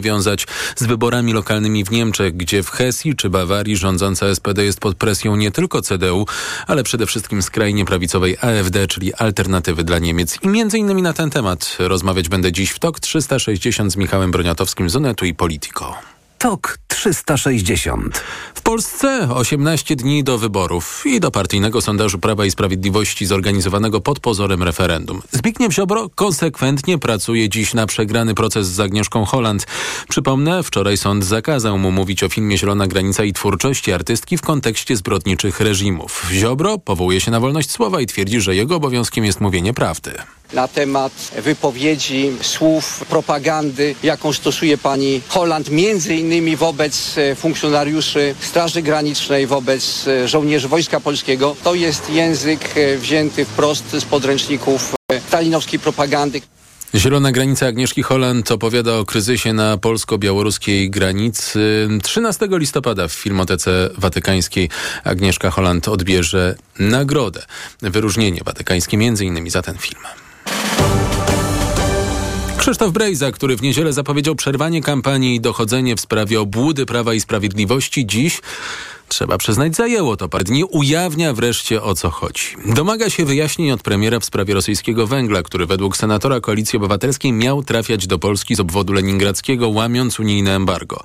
wiązać z wyborami lokalnymi w Niemczech, gdzie w Hesji czy Bawarii rządząca SPD jest pod presją nie tylko CDU, ale przede wszystkim skrajnie prawicowej AfD, czyli Alternatywy dla Niemiec. I między innymi na ten temat rozmawiać będę dziś w TOK 360 z Michałem Broniatowskim z Onetu i Politico. TOK 360. W Polsce 18 dni do wyborów i do partyjnego sondażu Prawa i Sprawiedliwości zorganizowanego pod pozorem referendum. Zbigniew Ziobro konsekwentnie pracuje dziś na przegrany proces z Agnieszką Holland. Przypomnę, wczoraj sąd zakazał mu mówić o filmie Zielona Granica i twórczości artystki w kontekście zbrodniczych reżimów. Ziobro powołuje się na wolność słowa i twierdzi, że jego obowiązkiem jest mówienie prawdy na temat wypowiedzi, słów, propagandy, jaką stosuje pani Holland, między innymi wobec e, funkcjonariuszy Straży Granicznej, wobec e, żołnierzy Wojska Polskiego. To jest język e, wzięty wprost z podręczników stalinowskiej propagandy. Zielona granica Agnieszki Holland opowiada o kryzysie na polsko-białoruskiej granicy. 13 listopada w Filmotece Watykańskiej Agnieszka Holland odbierze nagrodę, wyróżnienie watykańskie między innymi za ten film. Krzysztof Brejza, który w niedzielę zapowiedział przerwanie kampanii i dochodzenie w sprawie obłudy Prawa i Sprawiedliwości, dziś Trzeba przyznać, zajęło to parę dni. Ujawnia wreszcie o co chodzi. Domaga się wyjaśnień od premiera w sprawie rosyjskiego węgla, który według senatora Koalicji Obywatelskiej miał trafiać do Polski z obwodu leningradzkiego, łamiąc unijne embargo.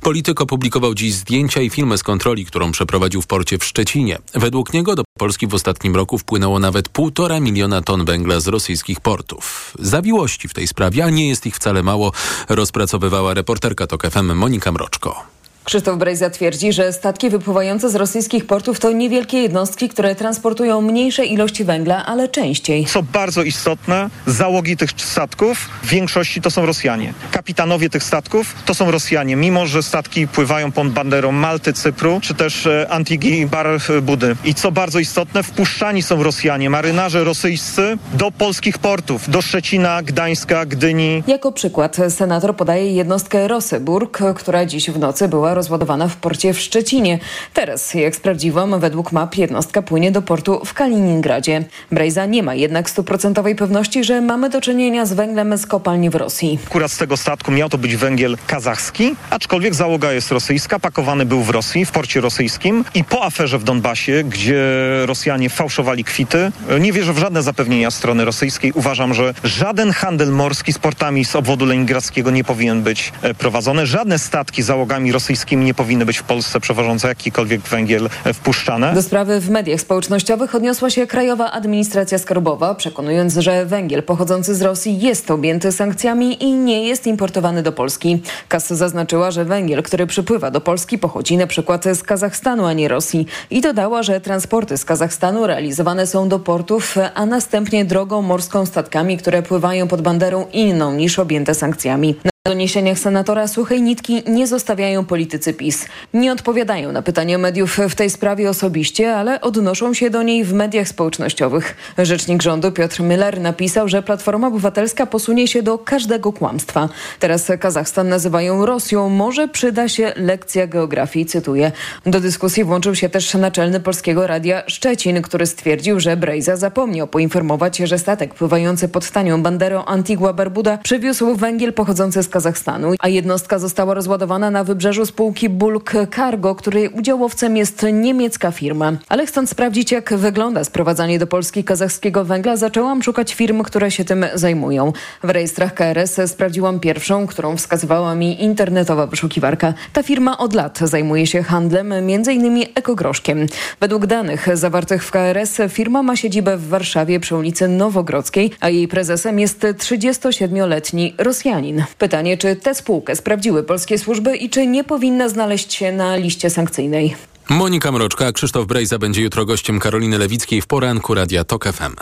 Polityk opublikował dziś zdjęcia i filmy z kontroli, którą przeprowadził w porcie w Szczecinie. Według niego do Polski w ostatnim roku wpłynęło nawet półtora miliona ton węgla z rosyjskich portów. Zawiłości w tej sprawie, a nie jest ich wcale mało, rozpracowywała reporterka TOK FM Monika Mroczko. Krzysztof Brejza twierdzi, że statki wypływające z rosyjskich portów to niewielkie jednostki, które transportują mniejsze ilości węgla, ale częściej. Co bardzo istotne, załogi tych statków w większości to są Rosjanie. Kapitanowie tych statków to są Rosjanie, mimo że statki pływają pod banderą Malty, Cypru, czy też e, Antigi Barbudy. I co bardzo istotne, wpuszczani są Rosjanie, marynarze rosyjscy do polskich portów, do Szczecina, Gdańska, Gdyni. Jako przykład senator podaje jednostkę Roseburg, która dziś w nocy była rozładowana w porcie w Szczecinie. Teraz, jak sprawdziłam, według map jednostka płynie do portu w Kaliningradzie. Brejza nie ma jednak stuprocentowej pewności, że mamy do czynienia z węglem z kopalni w Rosji. Akurat z tego statku miał to być węgiel kazachski, aczkolwiek załoga jest rosyjska, pakowany był w Rosji, w porcie rosyjskim i po aferze w Donbasie, gdzie Rosjanie fałszowali kwity, nie wierzę w żadne zapewnienia strony rosyjskiej. Uważam, że żaden handel morski z portami z obwodu leningradzkiego nie powinien być e, prowadzony. Żadne statki załogami rosyjskimi nie powinny być w Polsce przewożące jakikolwiek węgiel e, wpuszczane. Do sprawy w mediach społecznościowych odniosła się Krajowa Administracja Skarbowa, przekonując, że węgiel pochodzący z Rosji jest objęty sankcjami i nie jest importowany do Polski. KAS zaznaczyła, że węgiel, który przypływa do Polski pochodzi na przykład z Kazachstanu, a nie Rosji. I dodała, że transporty z Kazachstanu realizowane są do portów, a następnie drogą morską statkami, które pływają pod banderą inną niż objęte sankcjami doniesieniach senatora suchej nitki nie zostawiają politycy PiS. Nie odpowiadają na pytania mediów w tej sprawie osobiście, ale odnoszą się do niej w mediach społecznościowych. Rzecznik rządu Piotr Miller napisał, że Platforma Obywatelska posunie się do każdego kłamstwa. Teraz Kazachstan nazywają Rosją. Może przyda się lekcja geografii, cytuję. Do dyskusji włączył się też naczelny Polskiego Radia Szczecin, który stwierdził, że Brejza zapomniał poinformować, że statek pływający pod tanią banderą Antigua Barbuda przywiózł węgiel pochodzący z Kazachstanu Kazachstanu, a jednostka została rozładowana na wybrzeżu spółki Bulk Cargo, której udziałowcem jest niemiecka firma. Ale chcąc sprawdzić, jak wygląda sprowadzanie do Polski kazachskiego węgla, zaczęłam szukać firm, które się tym zajmują. W rejestrach KRS sprawdziłam pierwszą, którą wskazywała mi internetowa wyszukiwarka. Ta firma od lat zajmuje się handlem, m.in. ekogroszkiem. Według danych zawartych w KRS firma ma siedzibę w Warszawie przy ulicy Nowogrodzkiej, a jej prezesem jest 37-letni Rosjanin. Pytanie Pytanie, czy tę spółkę sprawdziły polskie służby i czy nie powinna znaleźć się na liście sankcyjnej. Monika Mroczka, Krzysztof Brejza będzie jutro gościem Karoliny Lewickiej w poranku Radia TOK FM.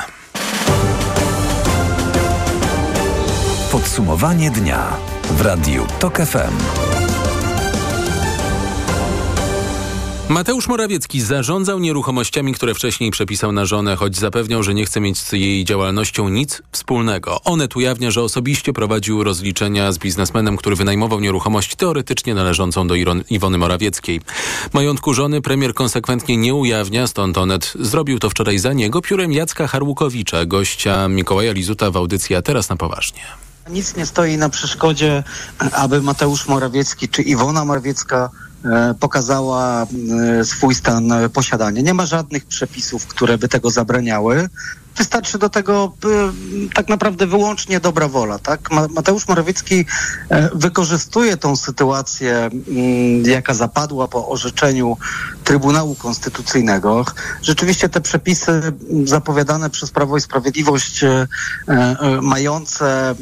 Podsumowanie dnia w Radiu TOK FM. Mateusz Morawiecki zarządzał nieruchomościami, które wcześniej przepisał na żonę, choć zapewniał, że nie chce mieć z jej działalnością nic wspólnego. Onet ujawnia, że osobiście prowadził rozliczenia z biznesmenem, który wynajmował nieruchomość teoretycznie należącą do Iwony Morawieckiej. Majątku żony premier konsekwentnie nie ujawnia, stąd Onet zrobił to wczoraj za niego piórem Jacka Harłukowicza, gościa Mikołaja Lizuta w audycji, a teraz na poważnie. Nic nie stoi na przeszkodzie, aby Mateusz Morawiecki czy Iwona Morawiecka pokazała e, swój stan posiadania. Nie ma żadnych przepisów, które by tego zabraniały. Wystarczy do tego y, tak naprawdę wyłącznie dobra wola. Tak? Mateusz Morawiecki e, wykorzystuje tą sytuację, y, jaka zapadła po orzeczeniu Trybunału Konstytucyjnego. Rzeczywiście te przepisy zapowiadane przez Prawo i Sprawiedliwość, y, mające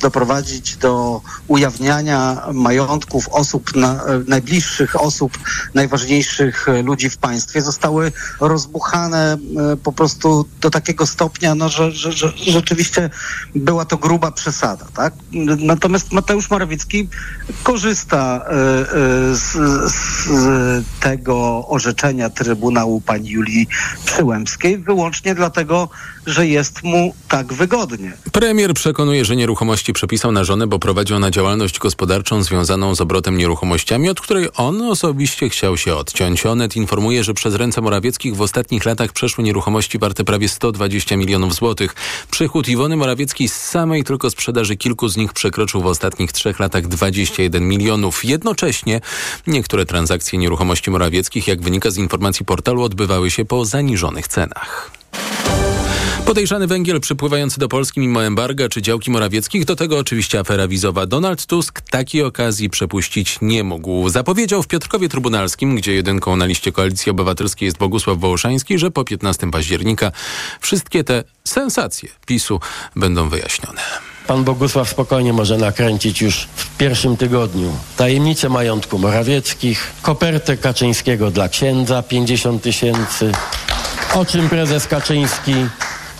doprowadzić do ujawniania majątków osób, na, najbliższych osób, najważniejszych ludzi w państwie, zostały rozbuchane po prostu do takiego stopnia, no, że, że, że rzeczywiście była to gruba przesada. Tak? Natomiast Mateusz Morawiecki korzysta z, z tego orzeczenia Trybunału pani Julii Przyłębskiej wyłącznie dlatego, że jest mu tak wygodnie. Premier przekonuje, że nieruchomości przepisał na żonę, bo prowadzi ona działalność gospodarczą związaną z obrotem nieruchomościami, od której on osobiście chciał się odciąć. Onet informuje, że przez ręce Morawieckich w ostatnich latach przeszły nieruchomości warte prawie 120 milionów złotych. Przychód Iwony Morawieckiej z samej tylko sprzedaży kilku z nich przekroczył w ostatnich trzech latach 21 milionów. Jednocześnie niektóre transakcje nieruchomości Morawieckich, jak wynika z informacji portalu, odbywały się po zaniżonych cenach. Podejrzany węgiel przypływający do Polski mimo embarga czy działki Morawieckich, do tego oczywiście afera wizowa. Donald Tusk takiej okazji przepuścić nie mógł. Zapowiedział w Piotrkowie Trybunalskim, gdzie jedynką na liście Koalicji Obywatelskiej jest Bogusław Wołoszański, że po 15 października wszystkie te sensacje PiSu będą wyjaśnione. Pan Bogusław spokojnie może nakręcić już w pierwszym tygodniu tajemnicę majątku Morawieckich, kopertę Kaczyńskiego dla księdza 50 tysięcy, o czym prezes Kaczyński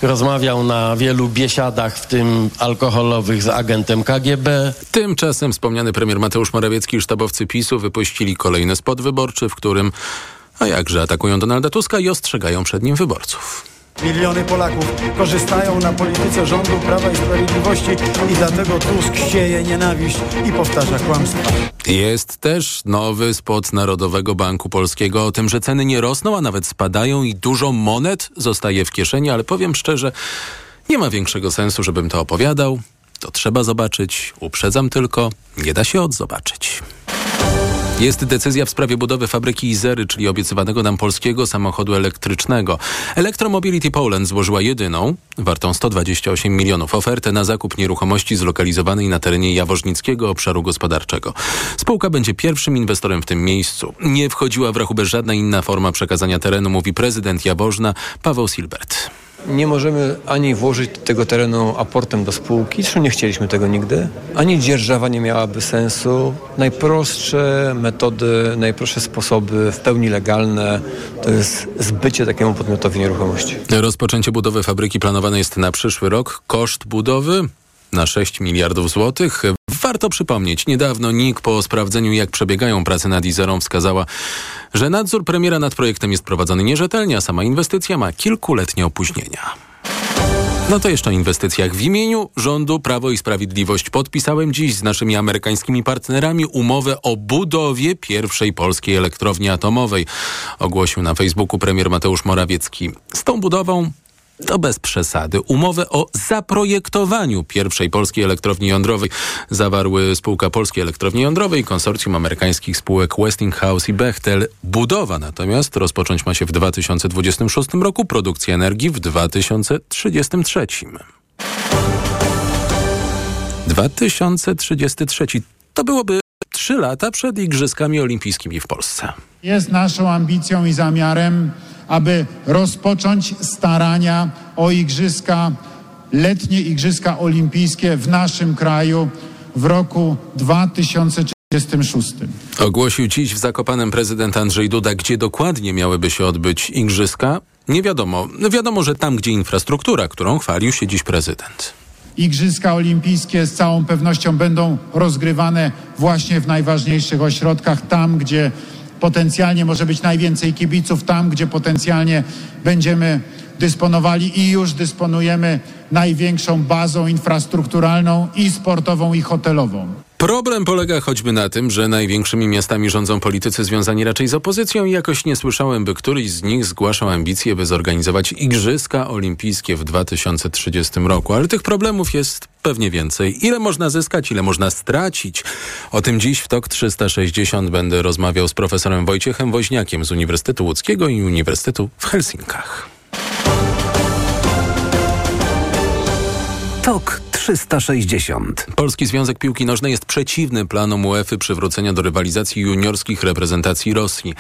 rozmawiał na wielu biesiadach, w tym alkoholowych z agentem KGB. Tymczasem wspomniany premier Mateusz Morawiecki i sztabowcy PiSu wypuścili kolejny spot wyborczy, w którym, a jakże atakują Donalda Tuska i ostrzegają przed nim wyborców. Miliony Polaków korzystają na polityce rządu Prawa i Sprawiedliwości i dlatego Tusk sieje nienawiść i powtarza kłamstwa. Jest też nowy spot Narodowego Banku Polskiego o tym, że ceny nie rosną, a nawet spadają i dużo monet zostaje w kieszeni, ale powiem szczerze, nie ma większego sensu, żebym to opowiadał. To trzeba zobaczyć. Uprzedzam tylko, nie da się odzobaczyć. Jest decyzja w sprawie budowy fabryki Izery, czyli obiecywanego nam polskiego samochodu elektrycznego. Electromobility Poland złożyła jedyną, wartą 128 milionów, ofertę na zakup nieruchomości zlokalizowanej na terenie Jaworznickiego Obszaru Gospodarczego. Spółka będzie pierwszym inwestorem w tym miejscu. Nie wchodziła w rachubę żadna inna forma przekazania terenu, mówi prezydent Jaworzna Paweł Silbert. Nie możemy ani włożyć tego terenu aportem do spółki, zresztą nie chcieliśmy tego nigdy, ani dzierżawa nie miałaby sensu. Najprostsze metody, najprostsze sposoby, w pełni legalne, to jest zbycie takiemu podmiotowi nieruchomości. Rozpoczęcie budowy fabryki planowane jest na przyszły rok. Koszt budowy na 6 miliardów złotych. Warto przypomnieć, niedawno NIK po sprawdzeniu jak przebiegają prace nad Izerą wskazała, że nadzór premiera nad projektem jest prowadzony nierzetelnie, a sama inwestycja ma kilkuletnie opóźnienia. No to jeszcze o inwestycjach. W imieniu rządu Prawo i Sprawiedliwość podpisałem dziś z naszymi amerykańskimi partnerami umowę o budowie pierwszej polskiej elektrowni atomowej, ogłosił na Facebooku premier Mateusz Morawiecki. Z tą budową to bez przesady. Umowę o zaprojektowaniu pierwszej polskiej elektrowni jądrowej zawarły spółka Polskiej Elektrowni Jądrowej i konsorcjum amerykańskich spółek Westinghouse i Bechtel. Budowa natomiast rozpocząć ma się w 2026 roku, produkcja energii w 2033. 2033 to byłoby trzy lata przed Igrzyskami Olimpijskimi w Polsce. Jest naszą ambicją i zamiarem aby rozpocząć starania o igrzyska, letnie igrzyska olimpijskie w naszym kraju w roku 2036. Ogłosił dziś w Zakopanem prezydent Andrzej Duda, gdzie dokładnie miałyby się odbyć igrzyska. Nie wiadomo. Wiadomo, że tam, gdzie infrastruktura, którą chwalił się dziś prezydent. Igrzyska olimpijskie z całą pewnością będą rozgrywane właśnie w najważniejszych ośrodkach, tam gdzie potencjalnie może być najwięcej kibiców tam, gdzie potencjalnie będziemy dysponowali i już dysponujemy największą bazą infrastrukturalną i sportową i hotelową. Problem polega choćby na tym, że największymi miastami rządzą politycy związani raczej z opozycją i jakoś nie słyszałem, by któryś z nich zgłaszał ambicje, by zorganizować Igrzyska Olimpijskie w 2030 roku. Ale tych problemów jest pewnie więcej. Ile można zyskać, ile można stracić? O tym dziś w TOK 360 będę rozmawiał z profesorem Wojciechem Woźniakiem z Uniwersytetu Łódzkiego i Uniwersytetu w Helsinkach. TOK 360. Polski Związek Piłki Nożnej jest przeciwny planom UEFA przywrócenia do rywalizacji juniorskich reprezentacji Rosji.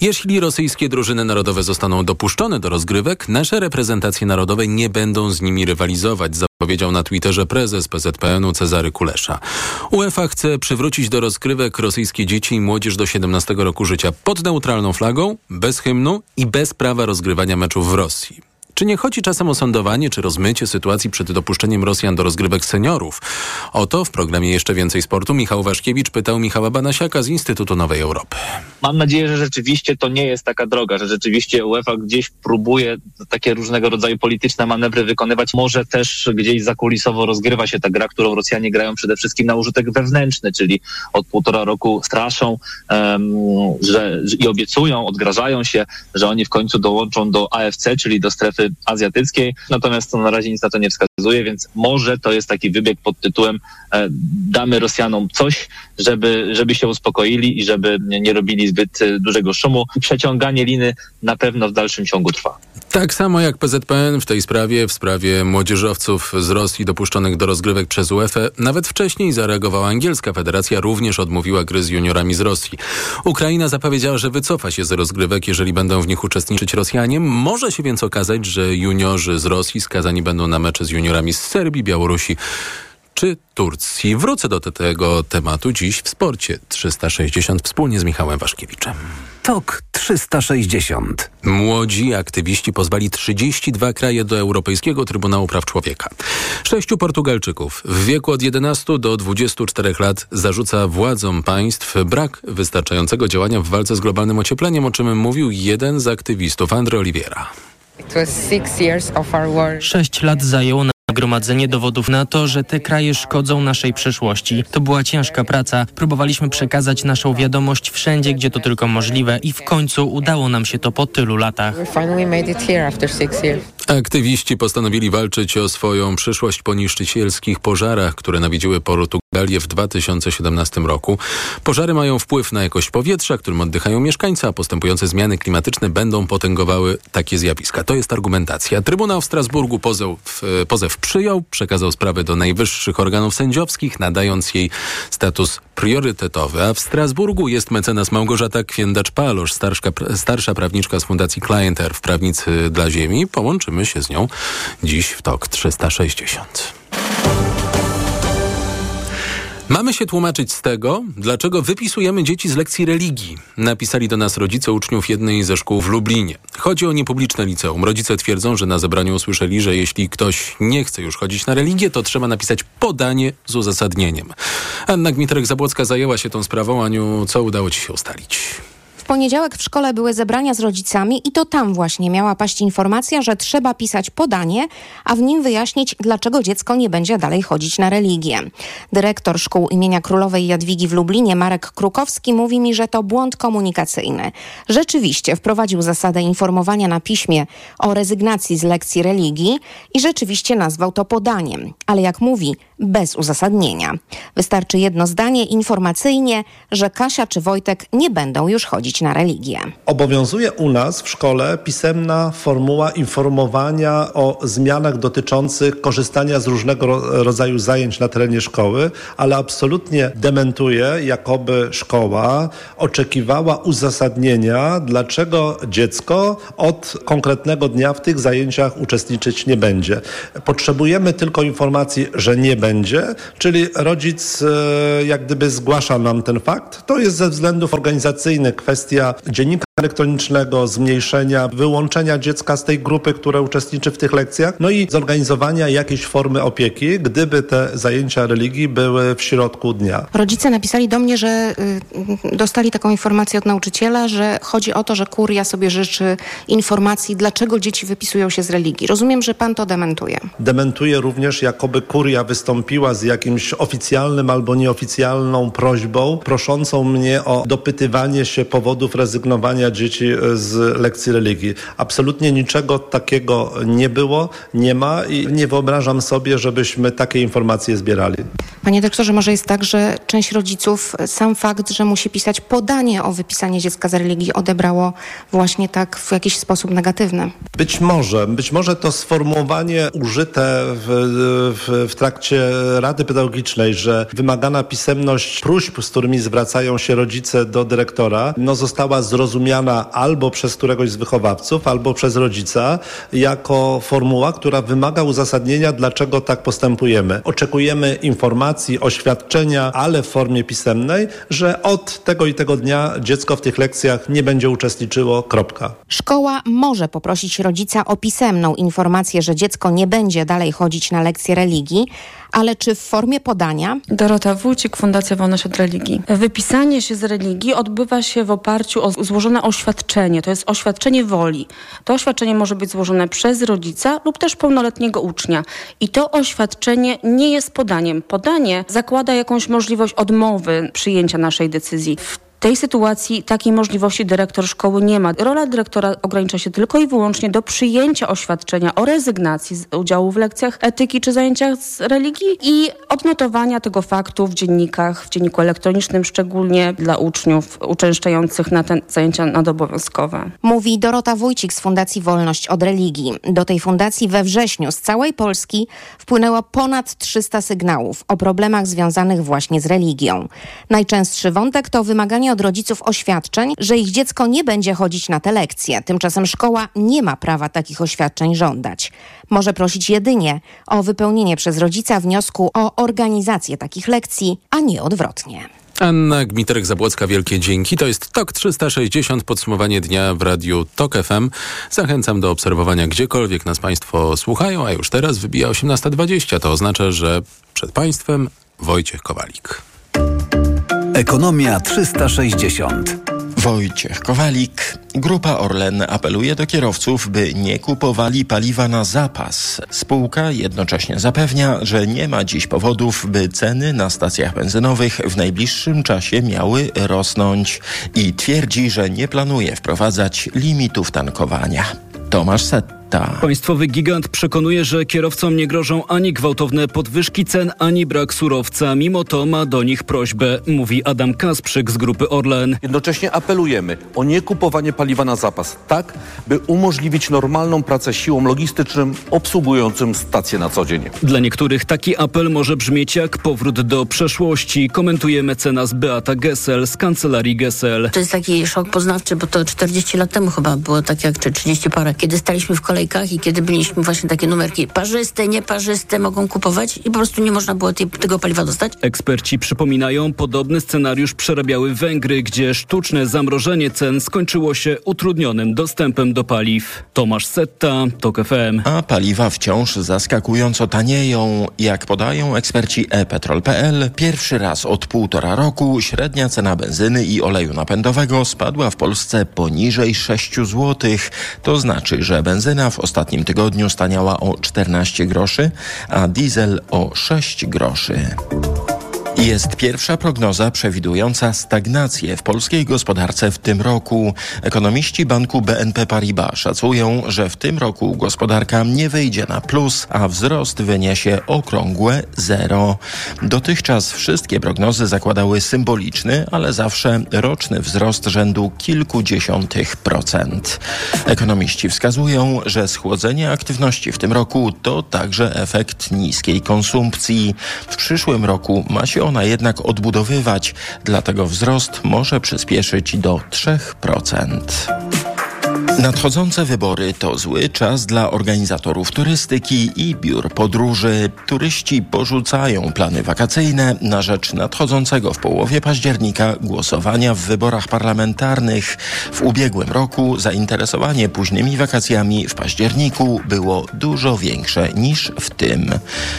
Jeśli rosyjskie drużyny narodowe zostaną dopuszczone do rozgrywek, nasze reprezentacje narodowe nie będą z nimi rywalizować, zapowiedział na Twitterze prezes PZPN-u Cezary Kulesza. UEFA chce przywrócić do rozgrywek rosyjskie dzieci i młodzież do 17 roku życia pod neutralną flagą, bez hymnu i bez prawa rozgrywania meczów w Rosji. Czy nie chodzi czasem o sądowanie czy rozmycie sytuacji przed dopuszczeniem Rosjan do rozgrywek seniorów? O to w programie Jeszcze Więcej Sportu Michał Waszkiewicz pytał Michała Banasiaka z Instytutu Nowej Europy. Mam nadzieję, że rzeczywiście to nie jest taka droga, że rzeczywiście UEFA gdzieś próbuje takie różnego rodzaju polityczne manewry wykonywać. Może też gdzieś zakulisowo rozgrywa się ta gra, którą Rosjanie grają przede wszystkim na użytek wewnętrzny, czyli od półtora roku straszą um, że, i obiecują, odgrażają się, że oni w końcu dołączą do AFC, czyli do strefy azjatyckiej, natomiast to na razie nic na to nie wskazuje, więc może to jest taki wybieg pod tytułem e, damy Rosjanom coś, żeby, żeby się uspokoili i żeby nie robili zbyt e, dużego szumu. Przeciąganie liny na pewno w dalszym ciągu trwa. Tak samo jak PZPN w tej sprawie, w sprawie młodzieżowców z Rosji dopuszczonych do rozgrywek przez UEFA, nawet wcześniej zareagowała angielska federacja, również odmówiła gry z juniorami z Rosji. Ukraina zapowiedziała, że wycofa się z rozgrywek, jeżeli będą w nich uczestniczyć Rosjanie. Może się więc okazać, że juniorzy z Rosji skazani będą na mecze z juniorami z Serbii, Białorusi czy Turcji. Wrócę do tego tematu dziś w Sporcie 360 wspólnie z Michałem Waszkiewiczem. TOK 360. Młodzi aktywiści pozwali 32 kraje do Europejskiego Trybunału Praw Człowieka. Sześciu Portugalczyków w wieku od 11 do 24 lat zarzuca władzom państw brak wystarczającego działania w walce z globalnym ociepleniem, o czym mówił jeden z aktywistów, Andre Oliveira. Sześć lat zajęło na gromadzenie dowodów na to, że te kraje szkodzą naszej przeszłości. To była ciężka praca. Próbowaliśmy przekazać naszą wiadomość wszędzie, gdzie to tylko możliwe i w końcu udało nam się to po tylu latach. Aktywiści postanowili walczyć o swoją przyszłość po niszczycielskich pożarach, które nawiedziły Portugalię w 2017 roku. Pożary mają wpływ na jakość powietrza, którym oddychają mieszkańcy, a postępujące zmiany klimatyczne będą potęgowały takie zjawiska. To jest argumentacja. Trybunał w Strasburgu pozew, pozew przyjął, przekazał sprawę do najwyższych organów sędziowskich, nadając jej status priorytetowy. A w Strasburgu jest mecenas Małgorzata Kwiendacz-Palosz, starsza, starsza prawniczka z Fundacji Clienter w Prawnicy dla Ziemi. Połączymy się z nią dziś w TOK 360. Mamy się tłumaczyć z tego, dlaczego wypisujemy dzieci z lekcji religii. Napisali do nas rodzice uczniów jednej ze szkół w Lublinie. Chodzi o niepubliczne liceum. Rodzice twierdzą, że na zebraniu usłyszeli, że jeśli ktoś nie chce już chodzić na religię, to trzeba napisać podanie z uzasadnieniem. Anna Gmitrek-Zabłocka zajęła się tą sprawą. Aniu, co udało ci się ustalić? Poniedziałek w szkole były zebrania z rodzicami i to tam właśnie miała paść informacja, że trzeba pisać podanie, a w nim wyjaśnić, dlaczego dziecko nie będzie dalej chodzić na religię. Dyrektor szkół imienia Królowej Jadwigi w Lublinie, Marek Krukowski, mówi mi, że to błąd komunikacyjny. Rzeczywiście wprowadził zasadę informowania na piśmie o rezygnacji z lekcji religii i rzeczywiście nazwał to podaniem, ale jak mówi, bez uzasadnienia. Wystarczy jedno zdanie informacyjnie, że Kasia czy Wojtek nie będą już chodzić na religię. Obowiązuje u nas w szkole pisemna formuła informowania o zmianach dotyczących korzystania z różnego rodzaju zajęć na terenie szkoły, ale absolutnie dementuje, jakoby szkoła oczekiwała uzasadnienia, dlaczego dziecko od konkretnego dnia w tych zajęciach uczestniczyć nie będzie. Potrzebujemy tylko informacji, że nie będzie, czyli rodzic e, jak gdyby zgłasza nam ten fakt. To jest ze względów organizacyjnych kwestia kwestia dziennika elektronicznego, zmniejszenia, wyłączenia dziecka z tej grupy, która uczestniczy w tych lekcjach, no i zorganizowania jakiejś formy opieki, gdyby te zajęcia religii były w środku dnia. Rodzice napisali do mnie, że y, dostali taką informację od nauczyciela, że chodzi o to, że kuria sobie życzy informacji, dlaczego dzieci wypisują się z religii. Rozumiem, że pan to dementuje. Dementuje również, jakoby kuria wystąpiła z jakimś oficjalnym albo nieoficjalną prośbą, proszącą mnie o dopytywanie się powodów rezygnowania dzieci z lekcji religii. Absolutnie niczego takiego nie było, nie ma i nie wyobrażam sobie, żebyśmy takie informacje zbierali. Panie dyrektorze, może jest tak, że część rodziców sam fakt, że musi pisać podanie o wypisanie dziecka z religii odebrało właśnie tak w jakiś sposób negatywny. Być może, być może to sformułowanie użyte w, w, w trakcie Rady Pedagogicznej, że wymagana pisemność próśb, z którymi zwracają się rodzice do dyrektora, no została zrozumiana albo przez któregoś z wychowawców, albo przez rodzica jako formuła, która wymaga uzasadnienia, dlaczego tak postępujemy. Oczekujemy informacji, oświadczenia, ale w formie pisemnej, że od tego i tego dnia dziecko w tych lekcjach nie będzie uczestniczyło. Kropka. Szkoła może poprosić rodzica o pisemną informację, że dziecko nie będzie dalej chodzić na lekcje religii, ale czy w formie podania? Dorota Wójcik, Fundacja Wolność od Religii. Wypisanie się z religii odbywa się w oparciu o złożone oświadczenie. To jest oświadczenie woli. To oświadczenie może być złożone przez rodzica lub też pełnoletniego ucznia. I to oświadczenie nie jest podaniem. Podanie zakłada jakąś możliwość odmowy przyjęcia naszej decyzji. W tej sytuacji takiej możliwości dyrektor szkoły nie ma. Rola dyrektora ogranicza się tylko i wyłącznie do przyjęcia oświadczenia o rezygnacji z udziału w lekcjach etyki czy zajęciach z religii i odnotowania tego faktu w dziennikach, w dzienniku elektronicznym, szczególnie dla uczniów uczęszczających na te zajęcia nadobowiązkowe. Mówi Dorota Wójcik z Fundacji Wolność od Religii. Do tej fundacji we wrześniu z całej Polski wpłynęło ponad 300 sygnałów o problemach związanych właśnie z religią. Najczęstszy wątek to wymaganie od rodziców oświadczeń, że ich dziecko nie będzie chodzić na te lekcje. Tymczasem szkoła nie ma prawa takich oświadczeń żądać. Może prosić jedynie o wypełnienie przez rodzica wniosku o organizację takich lekcji, a nie odwrotnie. Anna Gmiterek-Zabłocka, wielkie dzięki. To jest TOK 360, podsumowanie dnia w Radiu TOK FM. Zachęcam do obserwowania gdziekolwiek nas Państwo słuchają, a już teraz wybija 18.20. To oznacza, że przed Państwem Wojciech Kowalik. Ekonomia 360. Wojciech Kowalik. Grupa Orlen apeluje do kierowców, by nie kupowali paliwa na zapas. Spółka jednocześnie zapewnia, że nie ma dziś powodów, by ceny na stacjach benzynowych w najbliższym czasie miały rosnąć i twierdzi, że nie planuje wprowadzać limitów tankowania. Tomasz Set. Państwowy gigant przekonuje, że kierowcom nie grożą ani gwałtowne podwyżki cen, ani brak surowca. Mimo to ma do nich prośbę, mówi Adam Kasprzyk z grupy Orlen. Jednocześnie apelujemy o niekupowanie paliwa na zapas, tak by umożliwić normalną pracę siłom logistycznym obsługującym stacje na co dzień. Dla niektórych taki apel może brzmieć jak powrót do przeszłości, komentuje mecenas Beata Gessel z kancelarii Gessel. To jest taki szok poznawczy, bo to 40 lat temu chyba było tak jak, czy 30 parę, kiedy staliśmy w kolejce kolejkach i kiedy byliśmy właśnie takie numerki parzyste, nieparzyste mogą kupować i po prostu nie można było tej, tego paliwa dostać. Eksperci przypominają, podobny scenariusz przerabiały Węgry, gdzie sztuczne zamrożenie cen skończyło się utrudnionym dostępem do paliw. Tomasz Setta, TOK FM. A paliwa wciąż zaskakująco tanieją. Jak podają eksperci e-petrol.pl, pierwszy raz od półtora roku średnia cena benzyny i oleju napędowego spadła w Polsce poniżej 6 zł. To znaczy, że benzyna w ostatnim tygodniu staniała o 14 groszy, a diesel o 6 groszy. Jest pierwsza prognoza przewidująca stagnację w polskiej gospodarce w tym roku. Ekonomiści banku BNP Paribas szacują, że w tym roku gospodarka nie wyjdzie na plus, a wzrost wyniesie okrągłe zero. Dotychczas wszystkie prognozy zakładały symboliczny, ale zawsze roczny wzrost rzędu kilkudziesiątych procent. Ekonomiści wskazują, że schłodzenie aktywności w tym roku to także efekt niskiej konsumpcji. W przyszłym roku ma się ona jednak odbudowywać, dlatego wzrost może przyspieszyć do 3%. Nadchodzące wybory to zły czas dla organizatorów turystyki i biur podróży. Turyści porzucają plany wakacyjne na rzecz nadchodzącego w połowie października głosowania w wyborach parlamentarnych. W ubiegłym roku zainteresowanie późnymi wakacjami w październiku było dużo większe niż w tym.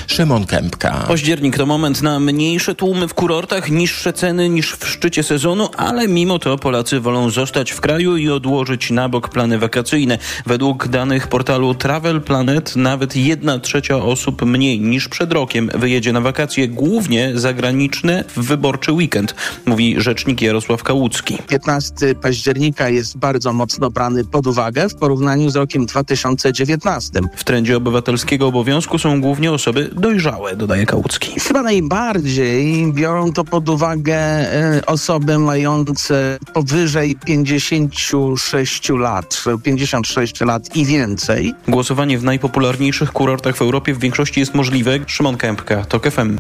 Szymon Kępka. Październik to moment na mniejsze tłumy w kurortach, niższe ceny niż w szczycie sezonu, ale mimo to Polacy wolą zostać w kraju i odłożyć na bok plany wakacyjne. Według danych portalu Travel Planet nawet jedna trzecia osób mniej niż przed rokiem wyjedzie na wakacje, głównie zagraniczne w wyborczy weekend, mówi rzecznik Jarosław Kałucki. 15 października jest bardzo mocno brany pod uwagę w porównaniu z rokiem 2019. W trendzie obywatelskiego obowiązku są głównie osoby dojrzałe, dodaje Kałucki. Chyba najbardziej biorą to pod uwagę e, osoby mające powyżej 56 lat, 56 lat i więcej. Głosowanie w najpopularniejszych kurortach w Europie w większości jest możliwe. Szymon Kępka, TOK FM.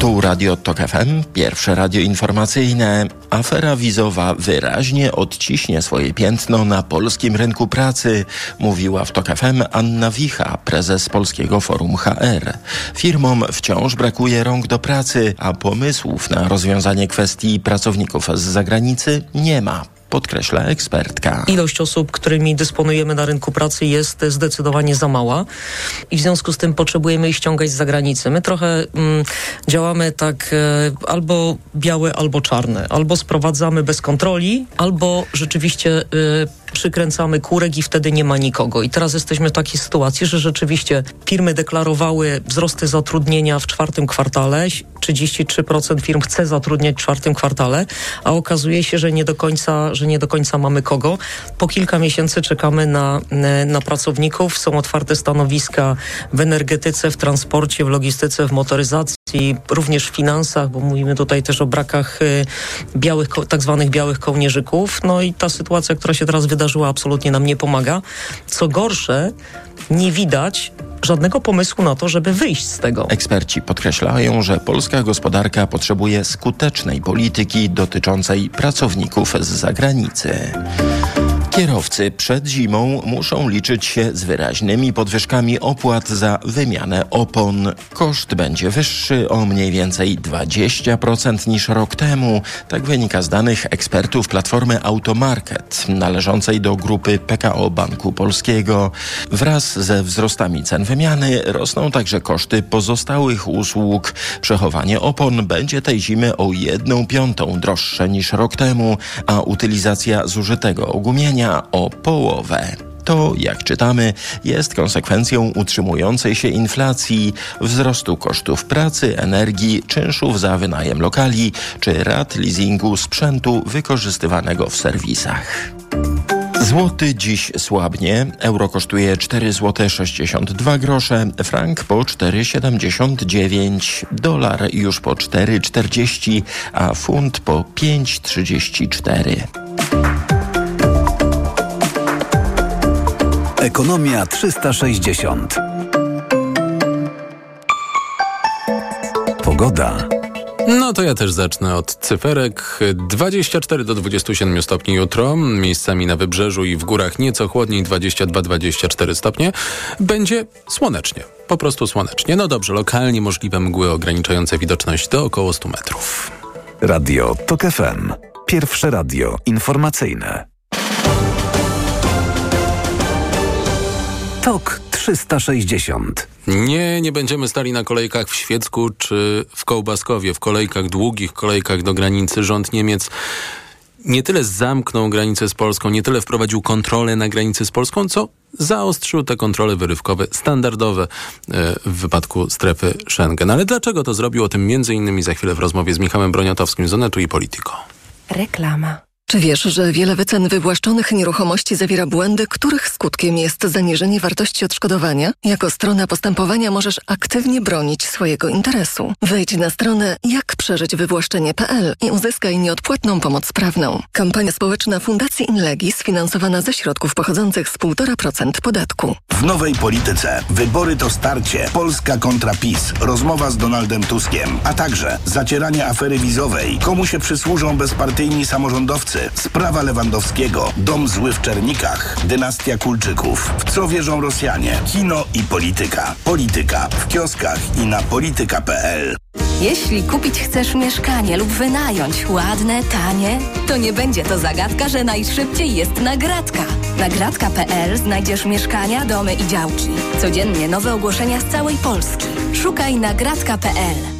Tu Radio TOK FM, pierwsze radio informacyjne. Afera wizowa wyraźnie odciśnie swoje piętno na polskim rynku pracy, mówiła w TOK FM Anna Wicha, prezes Polskiego Forum HR. Firmom wciąż brakuje rąk do pracy, a pomysłów na rozwiązanie kwestii pracowników z zagranicy nie ma podkreśla ekspertka. Ilość osób, którymi dysponujemy na rynku pracy jest zdecydowanie za mała i w związku z tym potrzebujemy ich ściągać z zagranicy. My trochę mm, działamy tak e, albo białe, albo czarne. Albo sprowadzamy bez kontroli, albo rzeczywiście e, przykręcamy kurek i wtedy nie ma nikogo. I teraz jesteśmy w takiej sytuacji, że rzeczywiście firmy deklarowały wzrosty zatrudnienia w czwartym kwartale. 33% firm chce zatrudniać w czwartym kwartale, a okazuje się, że nie do końca, że nie do końca mamy kogo. Po kilka miesięcy czekamy na, na pracowników. Są otwarte stanowiska w energetyce, w transporcie, w logistyce, w motoryzacji, również w finansach, bo mówimy tutaj też o brakach y, białych, tak zwanych białych kołnierzyków. No i ta sytuacja, która się teraz wydarzyła, absolutnie nam nie pomaga. Co gorsze, nie widać żadnego pomysłu na to, żeby wyjść z tego. Eksperci podkreślają, że polska gospodarka potrzebuje skutecznej polityki dotyczącej pracowników z zagranicy. Kierowcy przed zimą muszą liczyć się z wyraźnymi podwyżkami opłat za wymianę opon. Koszt będzie wyższy o mniej więcej 20% niż rok temu. Tak wynika z danych ekspertów platformy Automarket, należącej do grupy PKO Banku Polskiego. Wraz ze wzrostami cen wymiany rosną także koszty pozostałych usług. Przechowanie opon będzie tej zimy o jedną piątą droższe niż rok temu, a utylizacja zużytego ogumienia o połowę. To, jak czytamy, jest konsekwencją utrzymującej się inflacji, wzrostu kosztów pracy, energii, czynszów za wynajem lokali czy rat leasingu sprzętu wykorzystywanego w serwisach. Złoty dziś słabnie. Euro kosztuje 4 zł 62 grosze, frank po 4,79, dolar już po 4,40, a funt po 5,34. Ekonomia 360. Pogoda. No to ja też zacznę od cyferek. 24 do 27 stopni jutro, miejscami na wybrzeżu i w górach nieco chłodniej 22-24 stopnie. Będzie słonecznie, po prostu słonecznie. No dobrze, lokalnie możliwe mgły ograniczające widoczność do około 100 metrów. Radio TOK FM. Pierwsze radio informacyjne. TOK 360. Nie, nie będziemy stali na kolejkach w Świecku czy w Kołbaskowie, w kolejkach długich, kolejkach do granicy. Rząd Niemiec nie tyle zamknął granicę z Polską, nie tyle wprowadził kontrolę na granicy z Polską, co zaostrzył te kontrole wyrywkowe standardowe e, w wypadku strefy Schengen. Ale dlaczego to zrobił? O tym między innymi za chwilę w rozmowie z Michałem Broniatowskim z Onetu i Polityko. Reklama. Czy wiesz, że wiele wycen wywłaszczonych nieruchomości zawiera błędy, których skutkiem jest zaniżenie wartości odszkodowania? Jako strona postępowania możesz aktywnie bronić swojego interesu. Wejdź na stronę jakprzeżyćwywłaszczenie.pl i uzyskaj nieodpłatną pomoc prawną. Kampania społeczna Fundacji Inlegi sfinansowana ze środków pochodzących z 1,5% podatku. W nowej polityce wybory to starcie. Polska kontra PiS. Rozmowa z Donaldem Tuskiem. A także zacieranie afery wizowej. Komu się przysłużą bezpartyjni samorządowcy Sprawa Lewandowskiego, dom zły w Czernikach, dynastia Kulczyków, w co wierzą Rosjanie, kino i polityka. Polityka w kioskach i na polityka.pl. Jeśli kupić chcesz mieszkanie lub wynająć ładne, tanie, to nie będzie to zagadka, że najszybciej jest nagradka. Nagradka.pl znajdziesz mieszkania, domy i działki. Codziennie nowe ogłoszenia z całej Polski. Szukaj nagradka.pl.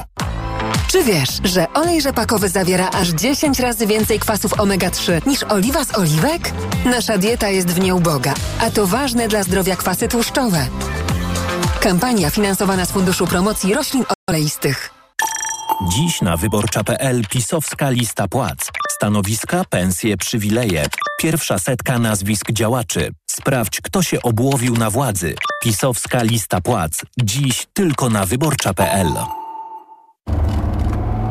Czy wiesz, że olej rzepakowy zawiera aż 10 razy więcej kwasów omega-3 niż oliwa z oliwek? Nasza dieta jest w nie uboga, a to ważne dla zdrowia kwasy tłuszczowe. Kampania finansowana z Funduszu Promocji Roślin Oleistych. Dziś na wyborcza.pl pisowska lista płac. Stanowiska, pensje, przywileje. Pierwsza setka nazwisk działaczy. Sprawdź, kto się obłowił na władzy. Pisowska lista płac. Dziś tylko na wyborcza.pl.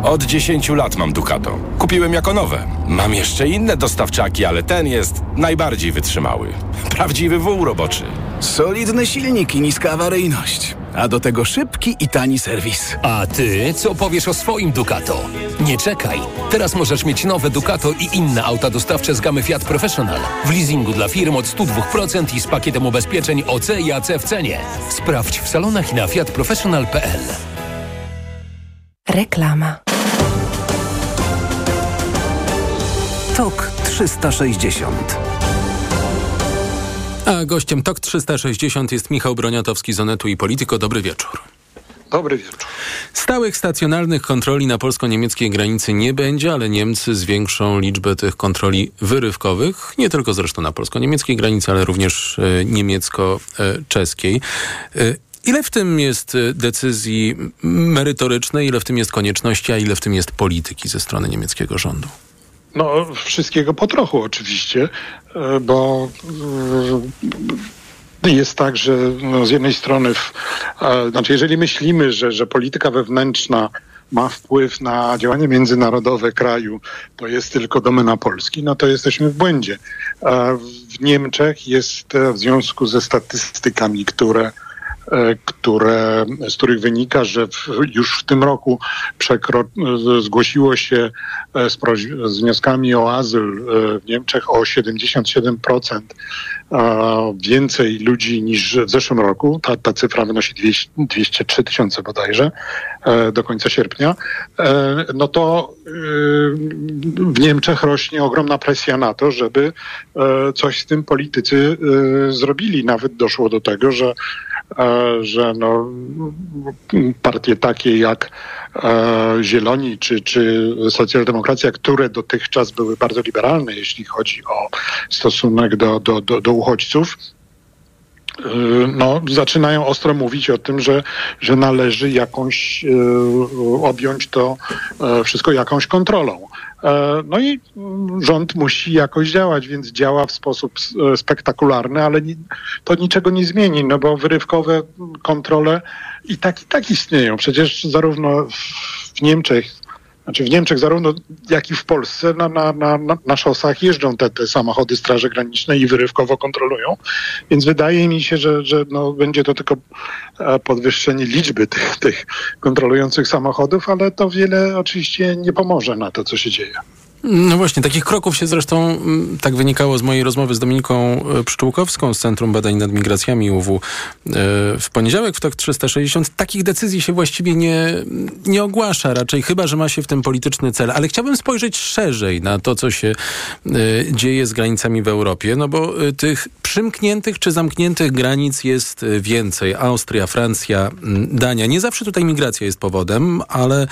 Od 10 lat mam Ducato. Kupiłem jako nowe. Mam jeszcze inne dostawczaki, ale ten jest najbardziej wytrzymały. Prawdziwy wół roboczy. Solidny silnik i niska awaryjność. A do tego szybki i tani serwis. A ty co powiesz o swoim Ducato? Nie czekaj. Teraz możesz mieć nowe Ducato i inne auta dostawcze z gamy Fiat Professional. W leasingu dla firm od 102% i z pakietem ubezpieczeń OC i AC w cenie. Sprawdź w salonach i na fiatprofessional.pl. Reklama. TOK 360 A gościem TOK 360 jest Michał Broniatowski z Onetu i Polityko. Dobry wieczór. Dobry wieczór. Stałych stacjonarnych kontroli na polsko-niemieckiej granicy nie będzie, ale Niemcy zwiększą liczbę tych kontroli wyrywkowych, nie tylko zresztą na polsko-niemieckiej granicy, ale również e, niemiecko-czeskiej. Ile w tym jest e, decyzji merytorycznej, ile w tym jest konieczności, a ile w tym jest polityki ze strony niemieckiego rządu? No, wszystkiego po trochu oczywiście, e, bo e, jest tak, że no, z jednej strony, w, e, znaczy jeżeli myślimy, że, że polityka wewnętrzna ma wpływ na działanie międzynarodowe kraju, to jest tylko domena Polski, no to jesteśmy w błędzie. W Niemczech jest w związku ze statystykami, które które, z których wynika, że w, już w tym roku przekro, zgłosiło się z, proś- z wnioskami o azyl w Niemczech o 77% więcej ludzi niż w zeszłym roku. Ta, ta cyfra wynosi 200, 203 tysiące bodajże do końca sierpnia. No to w Niemczech rośnie ogromna presja na to, żeby coś z tym politycy zrobili. Nawet doszło do tego, że że no, partie takie jak Zieloni czy, czy socjaldemokracja, które dotychczas były bardzo liberalne, jeśli chodzi o stosunek do, do, do, do uchodźców, no, zaczynają ostro mówić o tym, że, że należy jakąś objąć to wszystko jakąś kontrolą. No i rząd musi jakoś działać, więc działa w sposób spektakularny, ale to niczego nie zmieni, no bo wyrywkowe kontrole i tak i tak istnieją. Przecież zarówno w Niemczech, znaczy w Niemczech zarówno jak i w Polsce na, na, na, na szosach jeżdżą te, te samochody Straży Granicznej i wyrywkowo kontrolują, więc wydaje mi się, że, że no, będzie to tylko podwyższenie liczby tych, tych kontrolujących samochodów, ale to wiele oczywiście nie pomoże na to, co się dzieje. No właśnie, takich kroków się zresztą, tak wynikało z mojej rozmowy z Dominiką Pszczółkowską z Centrum Badań nad Migracjami UW w poniedziałek w TOK 360. Takich decyzji się właściwie nie, nie ogłasza raczej, chyba że ma się w tym polityczny cel. Ale chciałbym spojrzeć szerzej na to, co się dzieje z granicami w Europie, no bo tych przymkniętych czy zamkniętych granic jest więcej. Austria, Francja, Dania. Nie zawsze tutaj migracja jest powodem, ale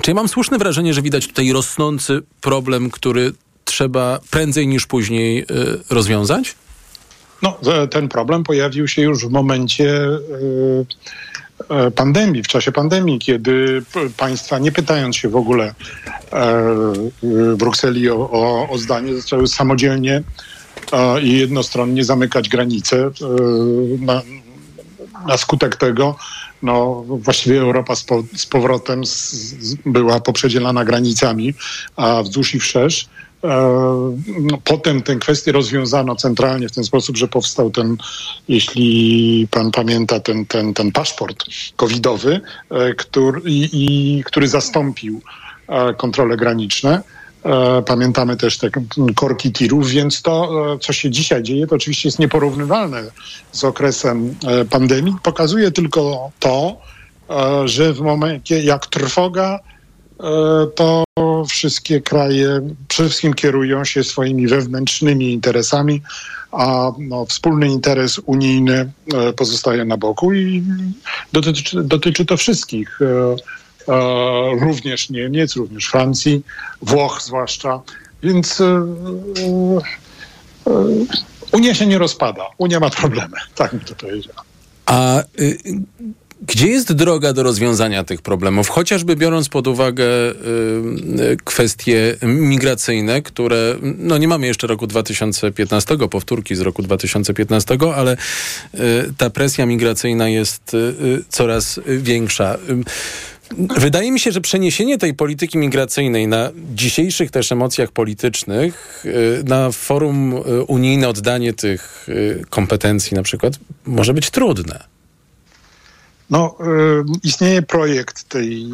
czy ja mam słuszne wrażenie, że widać tutaj rosnący problem, który trzeba prędzej niż później y, rozwiązać? No, ten problem pojawił się już w momencie e, pandemii, w czasie pandemii, kiedy państwa, nie pytając się w ogóle w Brukseli o, o, o zdanie, zaczęły samodzielnie i jednostronnie zamykać granice. Na, na skutek tego no, właściwie Europa z, po, z powrotem z, z, była poprzedzielana granicami, a wzdłuż i wszerz. E, no, potem tę kwestię rozwiązano centralnie w ten sposób, że powstał ten, jeśli pan pamięta, ten, ten, ten paszport covidowy, e, który, i, i, który zastąpił e, kontrole graniczne. E, pamiętamy też te korki tirów, więc to, e, co się dzisiaj dzieje, to oczywiście jest nieporównywalne z okresem e, pandemii. Pokazuje tylko to, że w momencie jak trwoga, to wszystkie kraje przede wszystkim kierują się swoimi wewnętrznymi interesami, a no, wspólny interes unijny pozostaje na boku i dotyczy, dotyczy to wszystkich również Niemiec, również Francji, Włoch zwłaszcza. Więc e, e, Unia się nie rozpada. Unia ma problemy, tak mi to powiedział. A y, gdzie jest droga do rozwiązania tych problemów? Chociażby biorąc pod uwagę y, y, kwestie migracyjne, które, no nie mamy jeszcze roku 2015, powtórki z roku 2015, ale y, ta presja migracyjna jest y, coraz większa. Wydaje mi się, że przeniesienie tej polityki migracyjnej na dzisiejszych też emocjach politycznych, y, na forum y, unijne oddanie tych y, kompetencji na przykład, może być trudne. No, istnieje projekt tej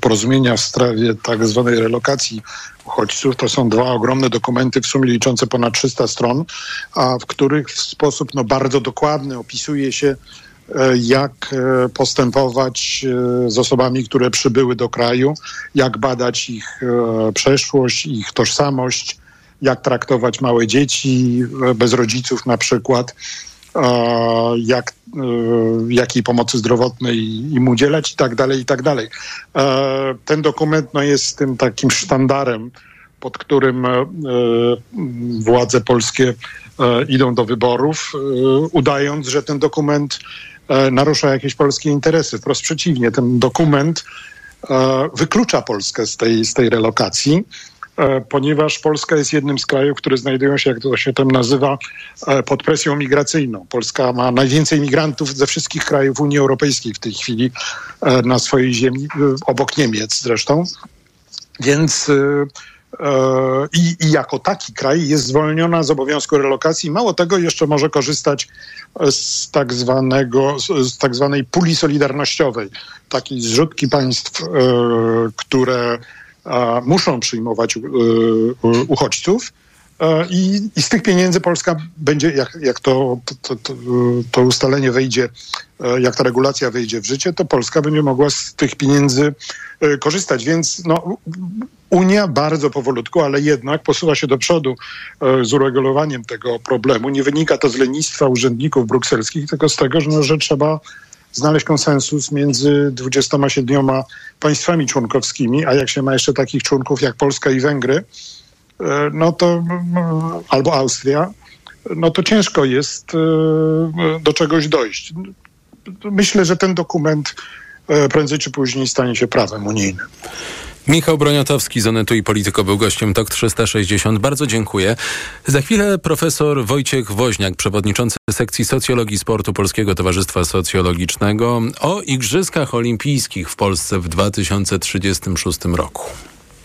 porozumienia w sprawie tak zwanej relokacji uchodźców. To są dwa ogromne dokumenty, w sumie liczące ponad 300 stron, a w których w sposób no, bardzo dokładny opisuje się jak e, postępować e, z osobami, które przybyły do kraju, jak badać ich przeszłość, ich tożsamość, jak traktować małe dzieci bez rodziców na przykład, jak, jakiej pomocy zdrowotnej im udzielać i tak dalej, i tak dalej. Ten dokument no, jest tym takim sztandarem, pod którym władze polskie idą do wyborów, udając, że ten dokument E, narusza jakieś polskie interesy. Wprost przeciwnie, ten dokument e, wyklucza Polskę z tej, z tej relokacji, e, ponieważ Polska jest jednym z krajów, które znajdują się, jak to się tam nazywa, pod presją migracyjną. Polska ma najwięcej migrantów ze wszystkich krajów Unii Europejskiej w tej chwili na swojej ziemi, obok Niemiec zresztą. Więc i, i, jako taki kraj jest zwolniona z obowiązku relokacji. Mało tego, jeszcze może korzystać z tak, zwanego, z tak zwanej puli solidarnościowej, takiej zrzutki państw, e, które muszą przyjmować e, uchodźców. E, I, I, z tych pieniędzy Polska będzie, jak, jak to, to, to, to, ustalenie wejdzie, jak ta regulacja wejdzie w życie, to Polska będzie mogła z tych pieniędzy korzystać. Więc no, Unia bardzo powolutku, ale jednak posuwa się do przodu e, z uregulowaniem tego problemu. Nie wynika to z lenistwa urzędników brukselskich, tylko z tego, że, no, że trzeba znaleźć konsensus między 27 państwami członkowskimi, a jak się ma jeszcze takich członków jak Polska i Węgry, e, no to albo Austria, no to ciężko jest e, do czegoś dojść. Myślę, że ten dokument prędzej czy później stanie się prawem unijnym. Michał Broniatowski z Onetu i Polityko był gościem TOK 360. Bardzo dziękuję. Za chwilę profesor Wojciech Woźniak, przewodniczący sekcji socjologii sportu Polskiego Towarzystwa Socjologicznego o Igrzyskach Olimpijskich w Polsce w 2036 roku.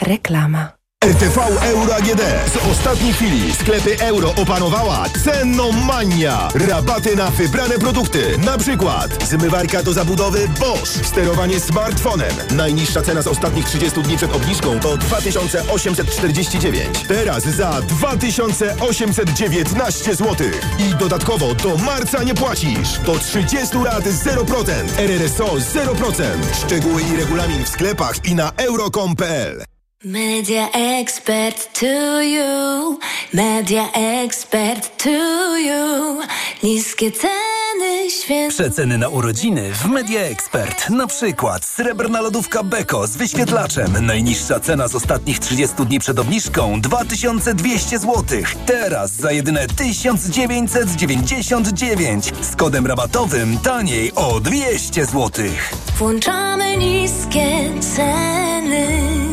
Reklama. RTV Euro AGD. Z ostatniej chwili sklepy euro opanowała cenomania. Rabaty na wybrane produkty. Na przykład zmywarka do zabudowy Bosch. Sterowanie smartfonem. Najniższa cena z ostatnich 30 dni przed obniżką to 2849. Teraz za 2819 zł. I dodatkowo do marca nie płacisz. Do 30 lat 0%. RRSO 0%. Szczegóły i regulamin w sklepach i na euro.com.pl Media expert to you, media expert to you. Niskie ceny święta. Przeceny na urodziny w Media Expert. Na przykład srebrna lodówka Beko z wyświetlaczem. Najniższa cena z ostatnich 30 dni przed obniżką 2200 zł. Teraz za jedyne 1999. Z kodem rabatowym taniej o 200 zł. Włączamy niskie ceny.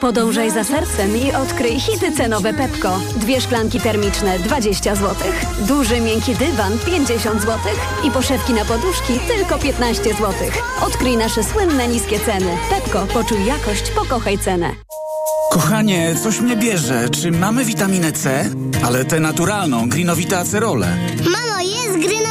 Podążaj za sercem i odkryj hity cenowe Pepko. Dwie szklanki termiczne 20 zł, duży miękki dywan 50 zł i poszewki na poduszki tylko 15 zł. Odkryj nasze słynne niskie ceny. Pepko, poczuj jakość, pokochaj cenę. Kochanie, coś mnie bierze. Czy mamy witaminę C? Ale tę naturalną, grinowite acerole. Mamo, jest acerola?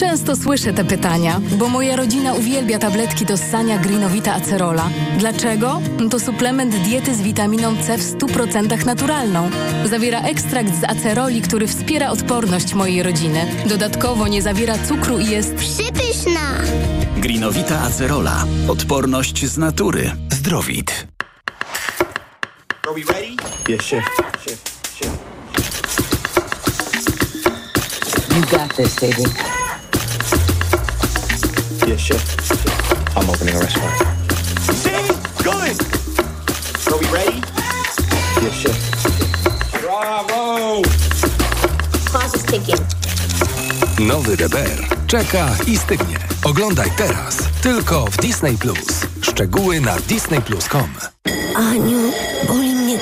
Często słyszę te pytania, bo moja rodzina uwielbia tabletki do ssania Greenowita Acerola. Dlaczego? To suplement diety z witaminą C w 100% naturalną. Zawiera ekstrakt z aceroli, który wspiera odporność mojej rodziny. Dodatkowo nie zawiera cukru i jest Przypyszna. Grinowita acerola. Odporność z natury. Zdrowit. Are we ready? Yeah, chef. Chef. Chef. You got this, baby. Yeah, chef. I'm opening a restaurant. See? Good. Are we ready? Yeah, chef. Bravo! Clock is ticking. Nowy DBR czeka i stygnie. Oglądaj teraz, tylko w Disney Plus. Szczegóły na disneyplus.com. Aniu, mnie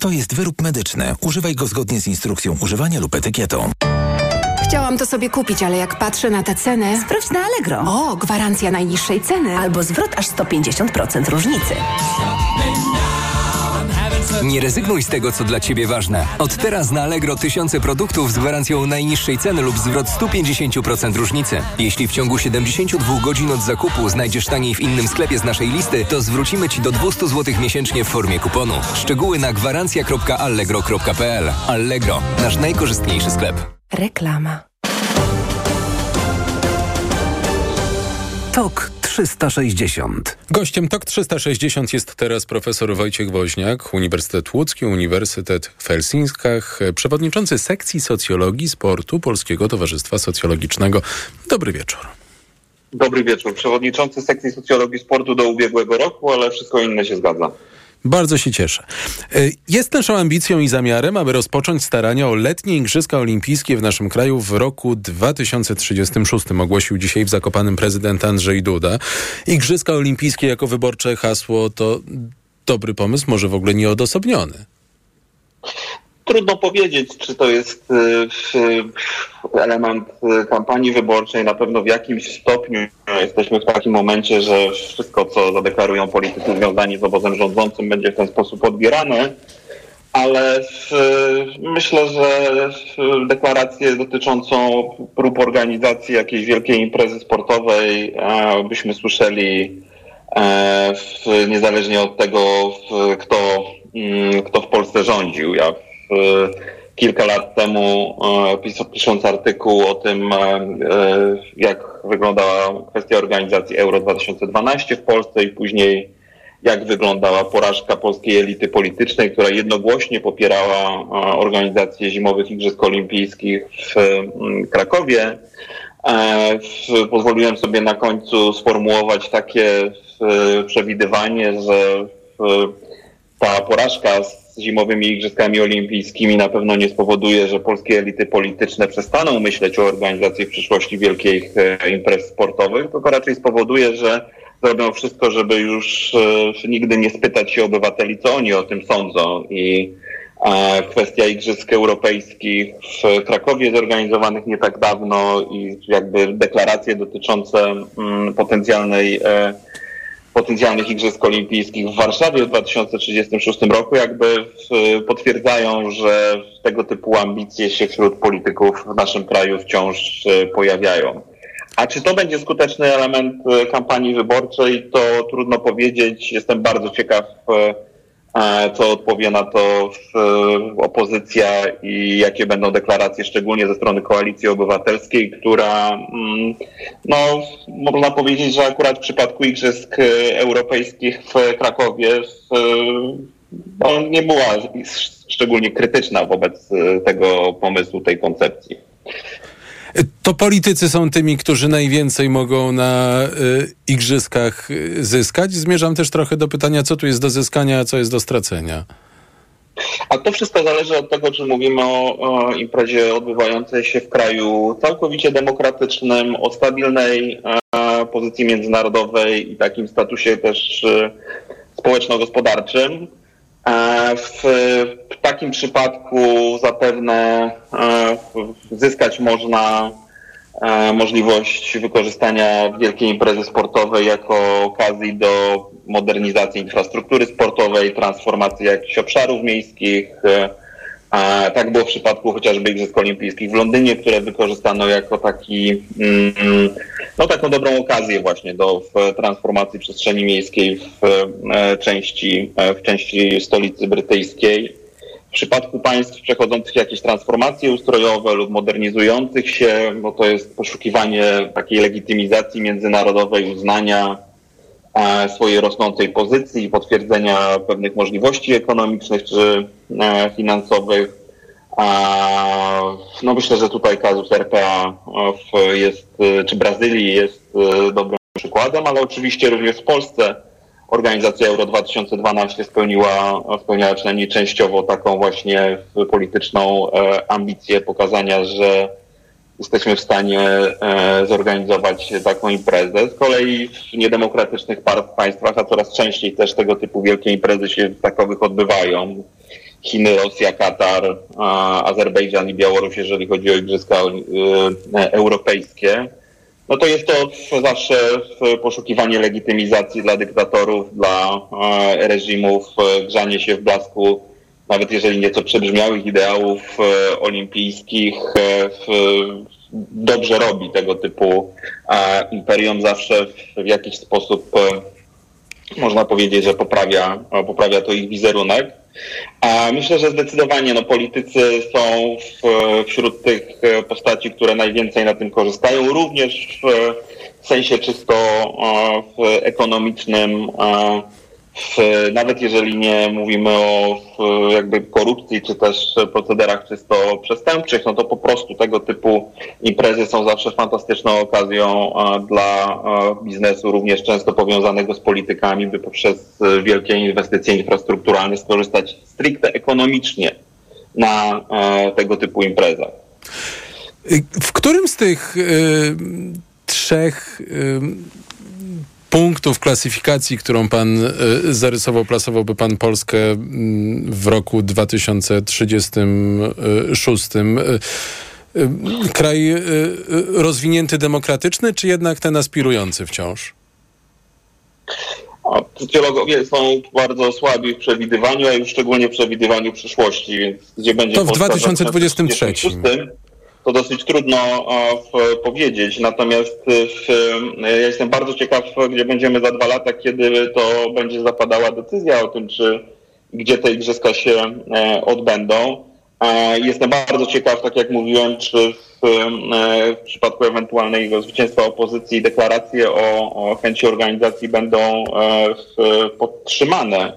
To jest wyrób medyczny. Używaj go zgodnie z instrukcją używania lub etykietą. Chciałam to sobie kupić, ale jak patrzę na tę cenę... Sprawdź na Allegro. O, gwarancja najniższej ceny. Albo zwrot aż 150% różnicy. Nie rezygnuj z tego, co dla Ciebie ważne. Od teraz na Allegro tysiące produktów z gwarancją najniższej ceny lub zwrot 150% różnicy. Jeśli w ciągu 72 godzin od zakupu znajdziesz taniej w innym sklepie z naszej listy, to zwrócimy Ci do 200 zł miesięcznie w formie kuponu. Szczegóły na gwarancja.allegro.pl Allegro, nasz najkorzystniejszy sklep. Reklama. TOK 360. Gościem TOK 360 jest teraz profesor Wojciech Woźniak, Uniwersytet Łódzki, Uniwersytet w Helsinkach, przewodniczący sekcji socjologii sportu Polskiego Towarzystwa Socjologicznego. Dobry wieczór. Dobry wieczór. Przewodniczący sekcji socjologii sportu do ubiegłego roku, ale wszystko inne się zgadza. Bardzo się cieszę. Y, Jest naszą ambicją i zamiarem, aby rozpocząć starania o letnie Igrzyska Olimpijskie w naszym kraju w roku 2036, ogłosił dzisiaj w Zakopanym prezydent Andrzej Duda. Igrzyska Olimpijskie jako wyborcze hasło to dobry pomysł, może w ogóle nieodosobniony. Trudno powiedzieć, czy to jest y, element y, kampanii wyborczej. Na pewno w jakimś stopniu jesteśmy w takim momencie, że wszystko, co zadeklarują politycy związani z obozem rządzącym, będzie w ten sposób odbierane. Ale myślę, że deklarację dotyczącą prób organizacji jakiejś wielkiej imprezy sportowej e, byśmy słyszeli e, niezależnie od tego, kto, mm, kto w Polsce rządził. Ja kilka lat temu e, pis, pisząc artykuł o tym, e, jak wyglądała kwestia organizacji Euro 2012 w Polsce i później jak wyglądała porażka polskiej elity politycznej, która jednogłośnie popierała e, organizację zimowych Igrzysk Olimpijskich w Krakowie. Pozwoliłem sobie na końcu sformułować takie przewidywanie, że ta porażka z zimowymi Igrzyskami Olimpijskimi na pewno nie spowoduje, że polskie elity polityczne przestaną myśleć o organizacji w przyszłości wielkich e, imprez sportowych, tylko raczej spowoduje, że zrobią wszystko, żeby już e, nigdy nie spytać się obywateli, co oni o tym sądzą. I e, kwestia Igrzysk Europejskich w Krakowie zorganizowanych nie tak dawno i jakby deklaracje dotyczące mm, potencjalnej potencjalnych Igrzysk Olimpijskich w Warszawie w 2036 roku jakby potwierdzają, że tego typu ambicje się wśród polityków w naszym kraju wciąż e, pojawiają. A czy to będzie skuteczny element e, kampanii wyborczej, to trudno powiedzieć. Jestem bardzo ciekaw, e, co odpowie na to e, opozycja i jakie będą deklaracje, szczególnie ze strony Koalicji Obywatelskiej, która, mm, no, można powiedzieć, że akurat w przypadku Igrzysk e, Europejskich w Krakowie e, no, nie była szczególnie krytyczna wobec e, tego pomysłu, tej koncepcji. To politycy są tymi, którzy najwięcej mogą na y, igrzyskach y, zyskać. Zmierzam też trochę do pytania, co tu jest do zyskania, a co jest do stracenia. A to wszystko zależy od tego, czy mówimy o, o imprezie odbywającej się w kraju całkowicie demokratycznym, o stabilnej e, pozycji międzynarodowej i takim statusie też e, społeczno-gospodarczym. E, w, takim przypadku zapewne e, zyskać można e, możliwość wykorzystania wielkiej imprezy sportowej jako okazji do modernizacji infrastruktury sportowej, transformacji jakichś obszarów miejskich. A tak było w przypadku chociażby Igrzysk Olimpijskich w Londynie, które wykorzystano jako taki, mm, no taką dobrą okazję właśnie do transformacji przestrzeni miejskiej w e, części, e, w części stolicy brytyjskiej. W przypadku państw przechodzących jakieś transformacje ustrojowe lub modernizujących się, bo to jest poszukiwanie takiej legitymizacji międzynarodowej, uznania swojej rosnącej pozycji potwierdzenia pewnych możliwości ekonomicznych czy e, finansowych. No myślę, że tutaj kazus RPA w, jest, e, czy Brazylii jest e, dobrym przykładem, ale oczywiście również w Polsce organizacja Euro 2012 spełniła, spełniała przynajmniej częściowo taką właśnie polityczną e, ambicję pokazania, że jesteśmy w stanie e, zorganizować taką imprezę. Z kolei w niedemokratycznych państwach, a coraz częściej też tego typu wielkie imprezy się takowych odbywają. Chiny, Rosja, Katar, Azerbejdżan i Białoruś, jeżeli chodzi o igrzyska e, europejskie. No to jest to zawsze poszukiwanie legitymizacji dla dyktatorów, dla e, reżimów, grzanie się w blasku, nawet jeżeli nieco przebrzmiałych ideałów e, olimpijskich. E, dobrze robi tego typu imperium, zawsze w, jakiś sposób e, można powiedzieć, że poprawia, poprawia to ich wizerunek. A myślę, że zdecydowanie no, politycy są w, wśród tych postaci, które najwięcej na tym korzystają, również w, w sensie czysto w ekonomicznym. e, W, nawet jeżeli nie mówimy o w, jakby korupcji czy też procederach czysto przestępczych, no to po prostu tego typu imprezy są zawsze fantastyczną okazją dla biznesu, również często powiązanego z politykami, by poprzez wielkie inwestycje infrastrukturalne skorzystać stricte ekonomicznie na tego typu imprezach. W którym z tych y, trzech y, punktów klasyfikacji, którą pan y, zarysował, plasowałby pan Polskę mm, w roku 2036? Y, y, Kraj rozwinięty, demokratyczny, czy jednak ten aspirujący wciąż? A Socjologowie są bardzo słabi w przewidywaniu, a już szczególnie w przewidywaniu przyszłości, więc gdzie będzie To w Polska 2023. 2036, to dosyć trudno e, powiedzieć. Natomiast e, e, ja jestem bardzo ciekaw, gdzie będziemy za dwa lata, kiedy to będzie zapadała decyzja o tym, czy gdzie te igrzyska się odbędą. Jestem bardzo ciekaw, tak jak mówiłem, czy w, w przypadku ewentualnego zwycięstwa opozycji deklaracje o, o chęci organizacji będą podtrzymane.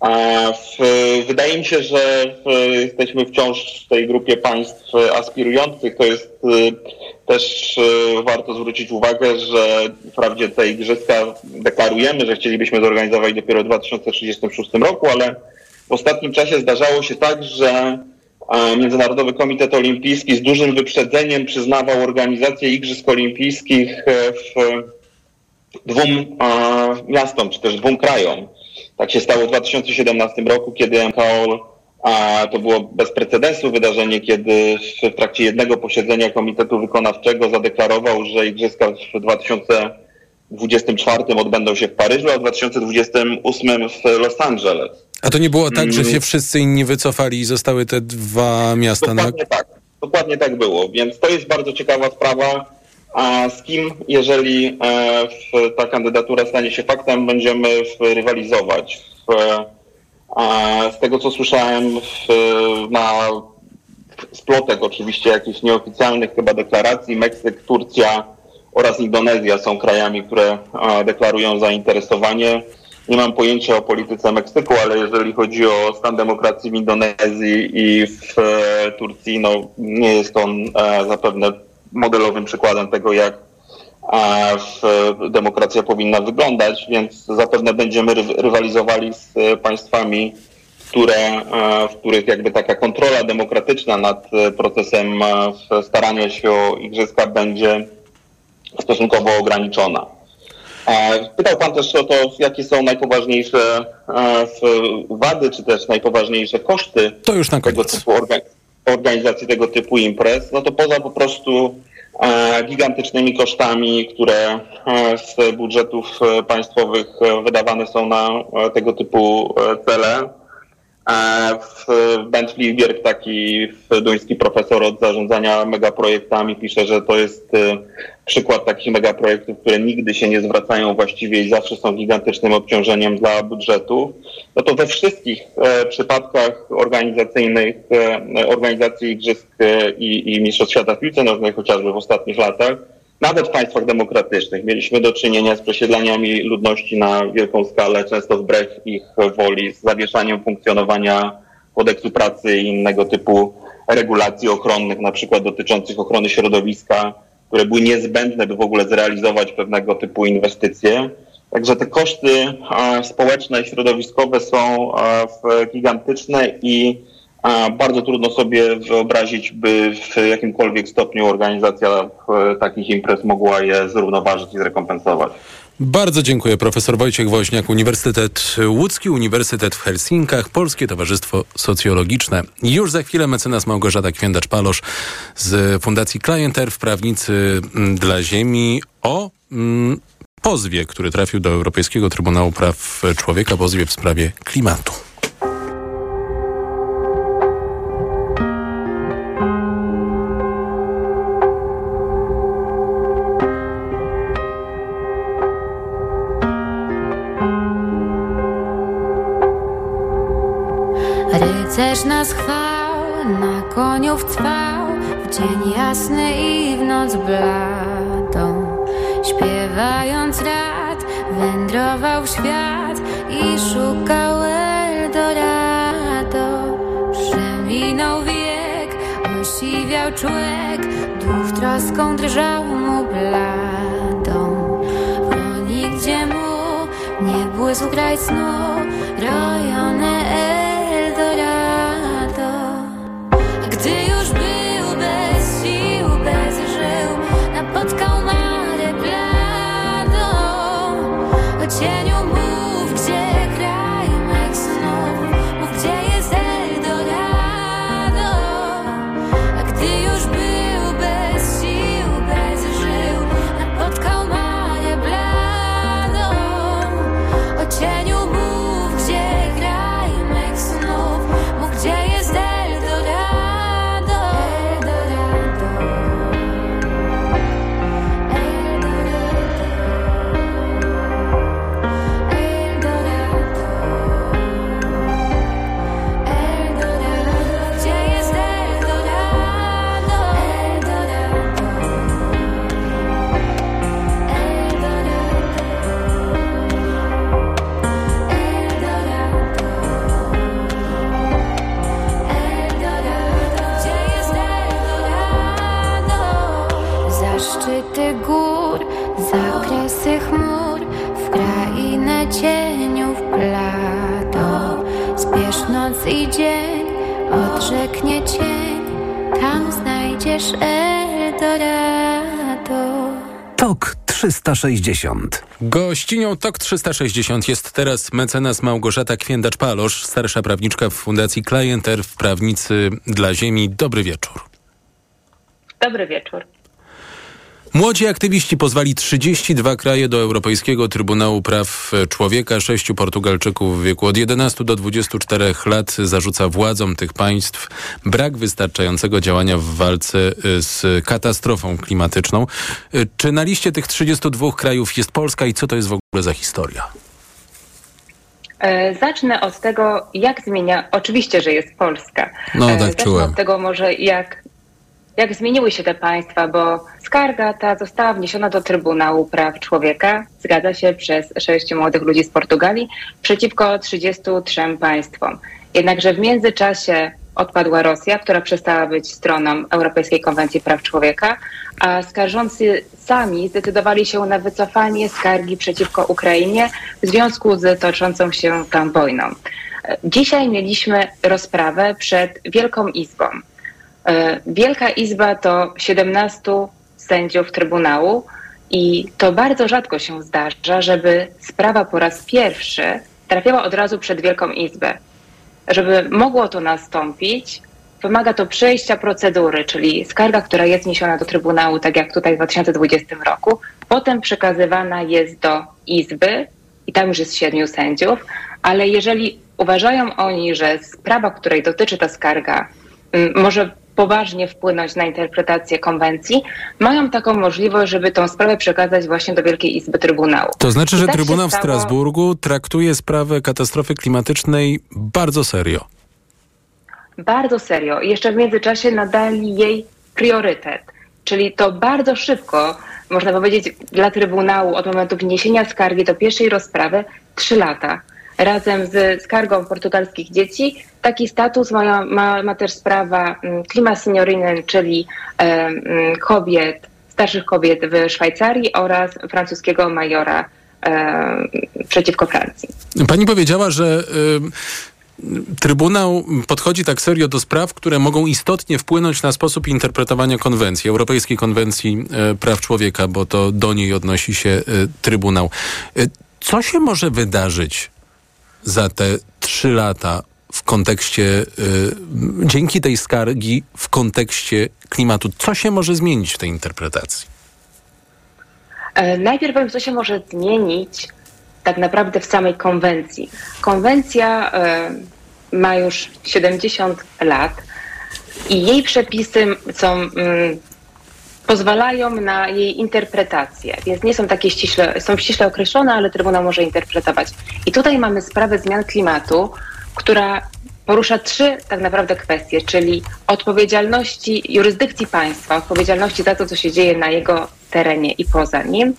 A w, wydaje mi się, że w, jesteśmy wciąż w tej grupie państw aspirujących. To jest y, też y, warto zwrócić uwagę, że wprawdzie te igrzyska deklarujemy, że chcielibyśmy zorganizować dopiero w 2036 roku, ale w ostatnim czasie zdarzało się tak, że Międzynarodowy Komitet Olimpijski z dużym wyprzedzeniem przyznawał organizację Igrzysk Olimpijskich e, w dwóm miastom, czy też dwóm krajom. Tak się stało w 2017 roku, kiedy MKOL a to było bez precedensu wydarzenie, kiedy w trakcie jednego posiedzenia Komitetu Wykonawczego zadeklarował, że Igrzyska w 2024 odbędą się w Paryżu, a w 2028 w Los Angeles. A to nie było tak, że Mm. się wszyscy inni wycofali i zostały te dwa miasta na... Dokładnie tak. Dokładnie tak było, więc to jest bardzo ciekawa sprawa. A z kim, jeżeli e, ta kandydatura stanie się faktem, będziemy rywalizować? A, z tego, co słyszałem na splotek oczywiście jakichś nieoficjalnych chyba deklaracji, Meksyk, Turcja oraz Indonezja są krajami, które a, deklarują zainteresowanie. Nie mam pojęcia o polityce Meksyku, ale jeżeli chodzi o stan demokracji w Indonezji i w e, Turcji, no nie jest on e, zapewne modelowym przykładem tego, jak demokracja powinna wyglądać, więc zapewne będziemy ry- rywalizowali z państwami, które, w których jakby taka kontrola demokratyczna nad procesem starania się o igrzyska będzie stosunkowo ograniczona. Pytał Pan też o to, jakie są najpoważniejsze wady, czy też najpoważniejsze koszty To już na tego typu orga- organizacji tego typu imprez. No to poza po prostu e, gigantycznymi kosztami, które e, z budżetów e, państwowych wydawane są na tego typu cele. E, W Bent Fliberg, taki duński profesor od zarządzania megaprojektami, pisze, że to jest e, przykład takich megaprojektów, które nigdy się nie zwracają właściwie i zawsze są gigantycznym obciążeniem dla budżetu. No to we wszystkich e, przypadkach organizacyjnych, organizacji igrzysk i, i Mistrzostw Świata w piłce nożnej chociażby w ostatnich latach, nawet w państwach demokratycznych mieliśmy do czynienia z przesiedleniami ludności na wielką skalę, często wbrew ich woli, z zawieszaniem funkcjonowania kodeksu pracy i innego typu regulacji ochronnych, na przykład dotyczących ochrony środowiska, które były niezbędne, by w ogóle zrealizować pewnego typu inwestycje. Także te koszty społeczne, środowiskowe są gigantyczne i bardzo trudno sobie wyobrazić, by w jakimkolwiek stopniu organizacja e, takich imprez mogła je zrównoważyć i zrekompensować. Bardzo dziękuję. Profesor Wojciech Woźniak, Uniwersytet Łódzki, Uniwersytet w Helsinkach, Polskie Towarzystwo Socjologiczne. Już za chwilę mecenas Małgorzata Kwiędacz-Palosz z Fundacji Client Earth, prawnicy mm, dla ziemi o mm, pozwie, który trafił do Europejskiego Trybunału Praw Człowieka, pozwie w sprawie klimatu. Rycerz nas chwał, na koniu wcwał, w dzień jasny i w noc bladą. Śpiewając rad, wędrował w świat i szukał Eldorado. Przeminął wiek, osiwiał człek, duch troską drżał mu bladą. Bo nigdzie mu nie błysł kraj snu, rojone 360. Gościnią TOK 360 jest teraz mecenas Małgorzata Kwiędacz-Palosz, starsza prawniczka w Fundacji Client Earth, prawnicy dla ziemi. Dobry wieczór. Dobry wieczór. Młodzi aktywiści pozwali 32 kraje do Europejskiego Trybunału Praw Człowieka. Sześciu Portugalczyków w wieku od 11 do 24 lat zarzuca władzom tych państw brak wystarczającego działania w walce y, z katastrofą klimatyczną. Y, Czy na liście tych 32 krajów jest Polska i co to jest w ogóle za historia? E, Zacznę od tego, jak zmienia. Oczywiście, że jest Polska. No, E, tak Zacznę czułem. od tego może, jak, jak zmieniły się te państwa, bo skarga ta została wniesiona do Trybunału Praw Człowieka, zgadza się, przez sześciu młodych ludzi z Portugalii przeciwko 33 państwom. Jednakże w międzyczasie odpadła Rosja, która przestała być stroną Europejskiej Konwencji Praw Człowieka, a skarżący sami zdecydowali się na wycofanie skargi przeciwko Ukrainie w związku z toczącą się tam wojną. Dzisiaj mieliśmy rozprawę przed Wielką Izbą. E, Wielka Izba to 17 sędziów Trybunału i to bardzo rzadko się zdarza, żeby sprawa po raz pierwszy trafiała od razu przed Wielką Izbę. Żeby mogło to nastąpić, wymaga to przejścia procedury, czyli skarga, która jest wniesiona do Trybunału, tak jak tutaj w 2020 roku, potem przekazywana jest do Izby i tam już jest siedmiu sędziów, ale jeżeli uważają oni, że sprawa, której dotyczy ta skarga, może poważnie wpłynąć na interpretację konwencji, mają taką możliwość, żeby tą sprawę przekazać właśnie do Wielkiej Izby Trybunału. To znaczy, I że tak Trybunał w Strasburgu traktuje sprawę katastrofy klimatycznej bardzo serio. bardzo serio i jeszcze w międzyczasie nadali jej priorytet. Czyli to bardzo szybko, można powiedzieć, dla Trybunału od momentu wniesienia skargi do pierwszej rozprawy trzy lata. Razem z skargą portugalskich dzieci taki status ma, ma, ma też sprawa mm, Klima Signorinen, czyli em, mm, kobiet, starszych kobiet w Szwajcarii oraz francuskiego majora przeciwko Francji. Pani powiedziała, że Trybunał podchodzi tak serio do spraw, które mogą istotnie wpłynąć na sposób interpretowania konwencji, Europejskiej Konwencji y, Praw Człowieka, bo to do niej odnosi się y, Trybunał. Y, co się może wydarzyć za te trzy lata w kontekście, y, dzięki tej skargi, w kontekście klimatu? Co się może zmienić w tej interpretacji? E, Najpierw powiem, co się może zmienić tak naprawdę w samej konwencji. Konwencja e, ma już 70 lat i jej przepisy są, mm, pozwalają na jej interpretację, więc nie są takie ściśle, są ściśle określone, ale Trybunał może interpretować. I tutaj mamy sprawę zmian klimatu, która porusza trzy tak naprawdę kwestie, czyli odpowiedzialności jurysdykcji państwa, odpowiedzialności za to, co się dzieje na jego terenie i poza nim.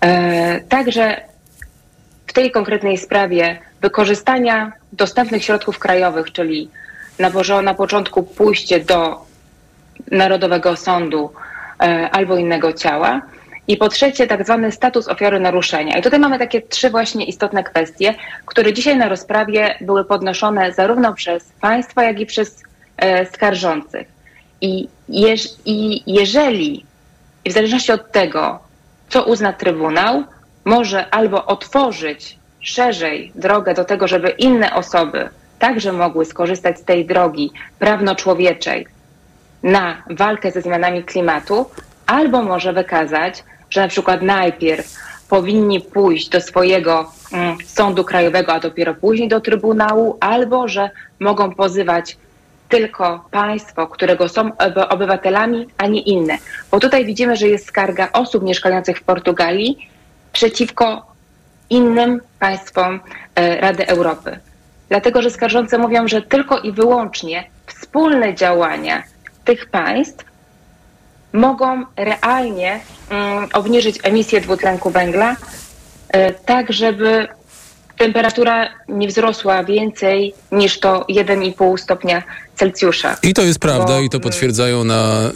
E, Także w tej konkretnej sprawie wykorzystania dostępnych środków krajowych, czyli na, na początku pójście do Narodowego Sądu albo innego ciała. I po trzecie, tak zwany status ofiary naruszenia. I tutaj mamy takie trzy właśnie istotne kwestie, które dzisiaj na rozprawie były podnoszone zarówno przez państwa, jak i przez e, skarżących. I, jeż, I jeżeli, w zależności od tego, co uzna Trybunał, może albo otworzyć szerzej drogę do tego, żeby inne osoby także mogły skorzystać z tej drogi prawno-człowieczej na walkę ze zmianami klimatu, albo może wykazać, że na przykład najpierw powinni pójść do swojego mm, sądu krajowego, a dopiero później do Trybunału, albo że mogą pozywać tylko państwo, którego są oby- obywatelami, a nie inne. Bo tutaj widzimy, że jest skarga osób mieszkających w Portugalii przeciwko innym państwom e, Rady Europy. Dlatego, że skarżące mówią, że tylko i wyłącznie wspólne działania tych państw mogą realnie mm, obniżyć emisję dwutlenku węgla, e, tak żeby temperatura nie wzrosła więcej niż to 1,5 stopnia Celsjusza. I to jest prawda Bo, i to potwierdzają na,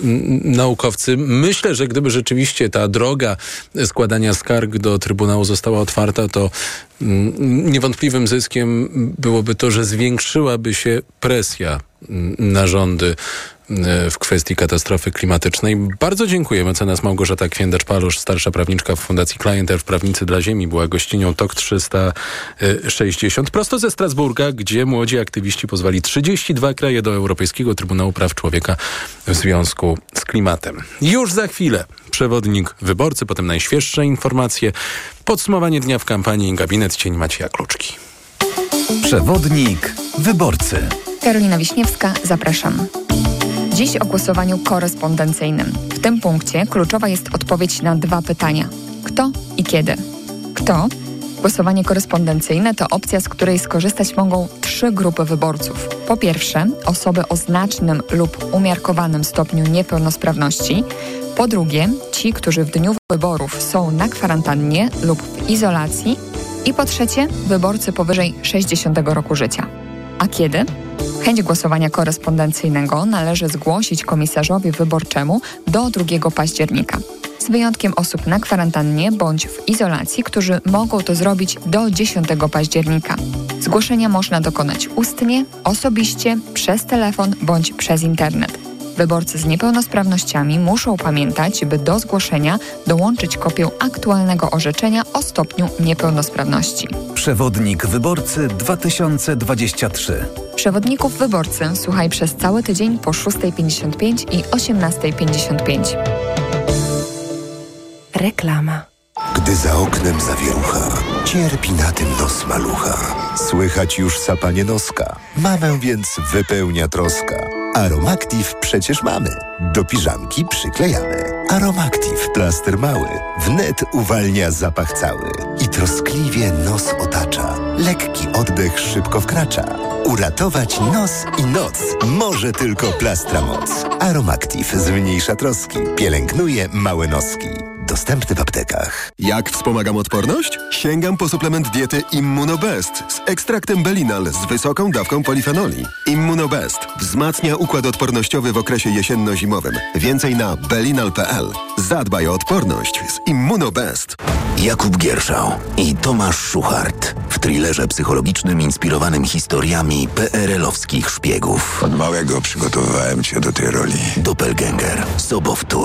naukowcy. Myślę, że gdyby rzeczywiście ta droga składania skarg do Trybunału została otwarta, to mm, niewątpliwym zyskiem byłoby to, że zwiększyłaby się presja mm, narządy y, w kwestii katastrofy klimatycznej. Bardzo dziękuję. Mecenas Małgorzata Kwiędacz-Palusz, starsza prawniczka w Fundacji Clienter w Prawnicy dla Ziemi, była gościnią TOK 360 prosto ze Strasburga, gdzie młodzi aktywiści pozwali 32 kraje do Europejskiego Trybunału Praw Człowieka w związku z klimatem. Już za chwilę przewodnik wyborcy, potem najświeższe informacje, podsumowanie dnia w kampanii Gabinet Cień Macieja Kluczki. Przewodnik wyborcy. Karolina Wiśniewska, zapraszam. Dziś o głosowaniu korespondencyjnym. W tym punkcie kluczowa jest odpowiedź na dwa pytania: kto i kiedy. Kto? Głosowanie korespondencyjne to opcja, z której skorzystać mogą trzy grupy wyborców. Po pierwsze, osoby o znacznym lub umiarkowanym stopniu niepełnosprawności. Po drugie, ci, którzy w dniu wyborów są na kwarantannie lub w izolacji. I po trzecie, wyborcy powyżej 60 roku życia. A kiedy? Chęć głosowania korespondencyjnego należy zgłosić komisarzowi wyborczemu do 2 października. Z wyjątkiem osób na kwarantannie bądź w izolacji, którzy mogą to zrobić do 10 października. Zgłoszenia można dokonać ustnie, osobiście, przez telefon bądź przez internet. Wyborcy z niepełnosprawnościami muszą pamiętać, by do zgłoszenia dołączyć kopię aktualnego orzeczenia o stopniu niepełnosprawności. Przewodnik wyborcy 2023. Przewodników wyborcy słuchaj przez cały tydzień po 6.55 i 18.55. Reklama. Gdy za oknem zawierucha, cierpi na tym nos malucha. Słychać już sapanie noska. Mamę więc wypełnia troska. Aromactive przecież mamy. Do piżamki przyklejamy. Aromactive plaster mały. Wnet uwalnia zapach cały. I troskliwie nos otacza. Lekki oddech szybko wkracza. Uratować nos i noc może tylko plastra moc. Aromactive zmniejsza troski. Pielęgnuje małe noski. Dostępny w aptekach. Jak wspomagam odporność? Sięgam po suplement diety Immunobest z ekstraktem Belinal z wysoką dawką polifenoli. Immunobest wzmacnia układ odpornościowy w okresie jesienno-zimowym. Więcej na belinal.pl. Zadbaj o odporność z Immunobest. Jakub Gierszał i Tomasz Szuchart w thrillerze psychologicznym inspirowanym historiami PRL-owskich szpiegów. Od małego przygotowywałem cię do tej roli. Doppelganger. Sobowtór.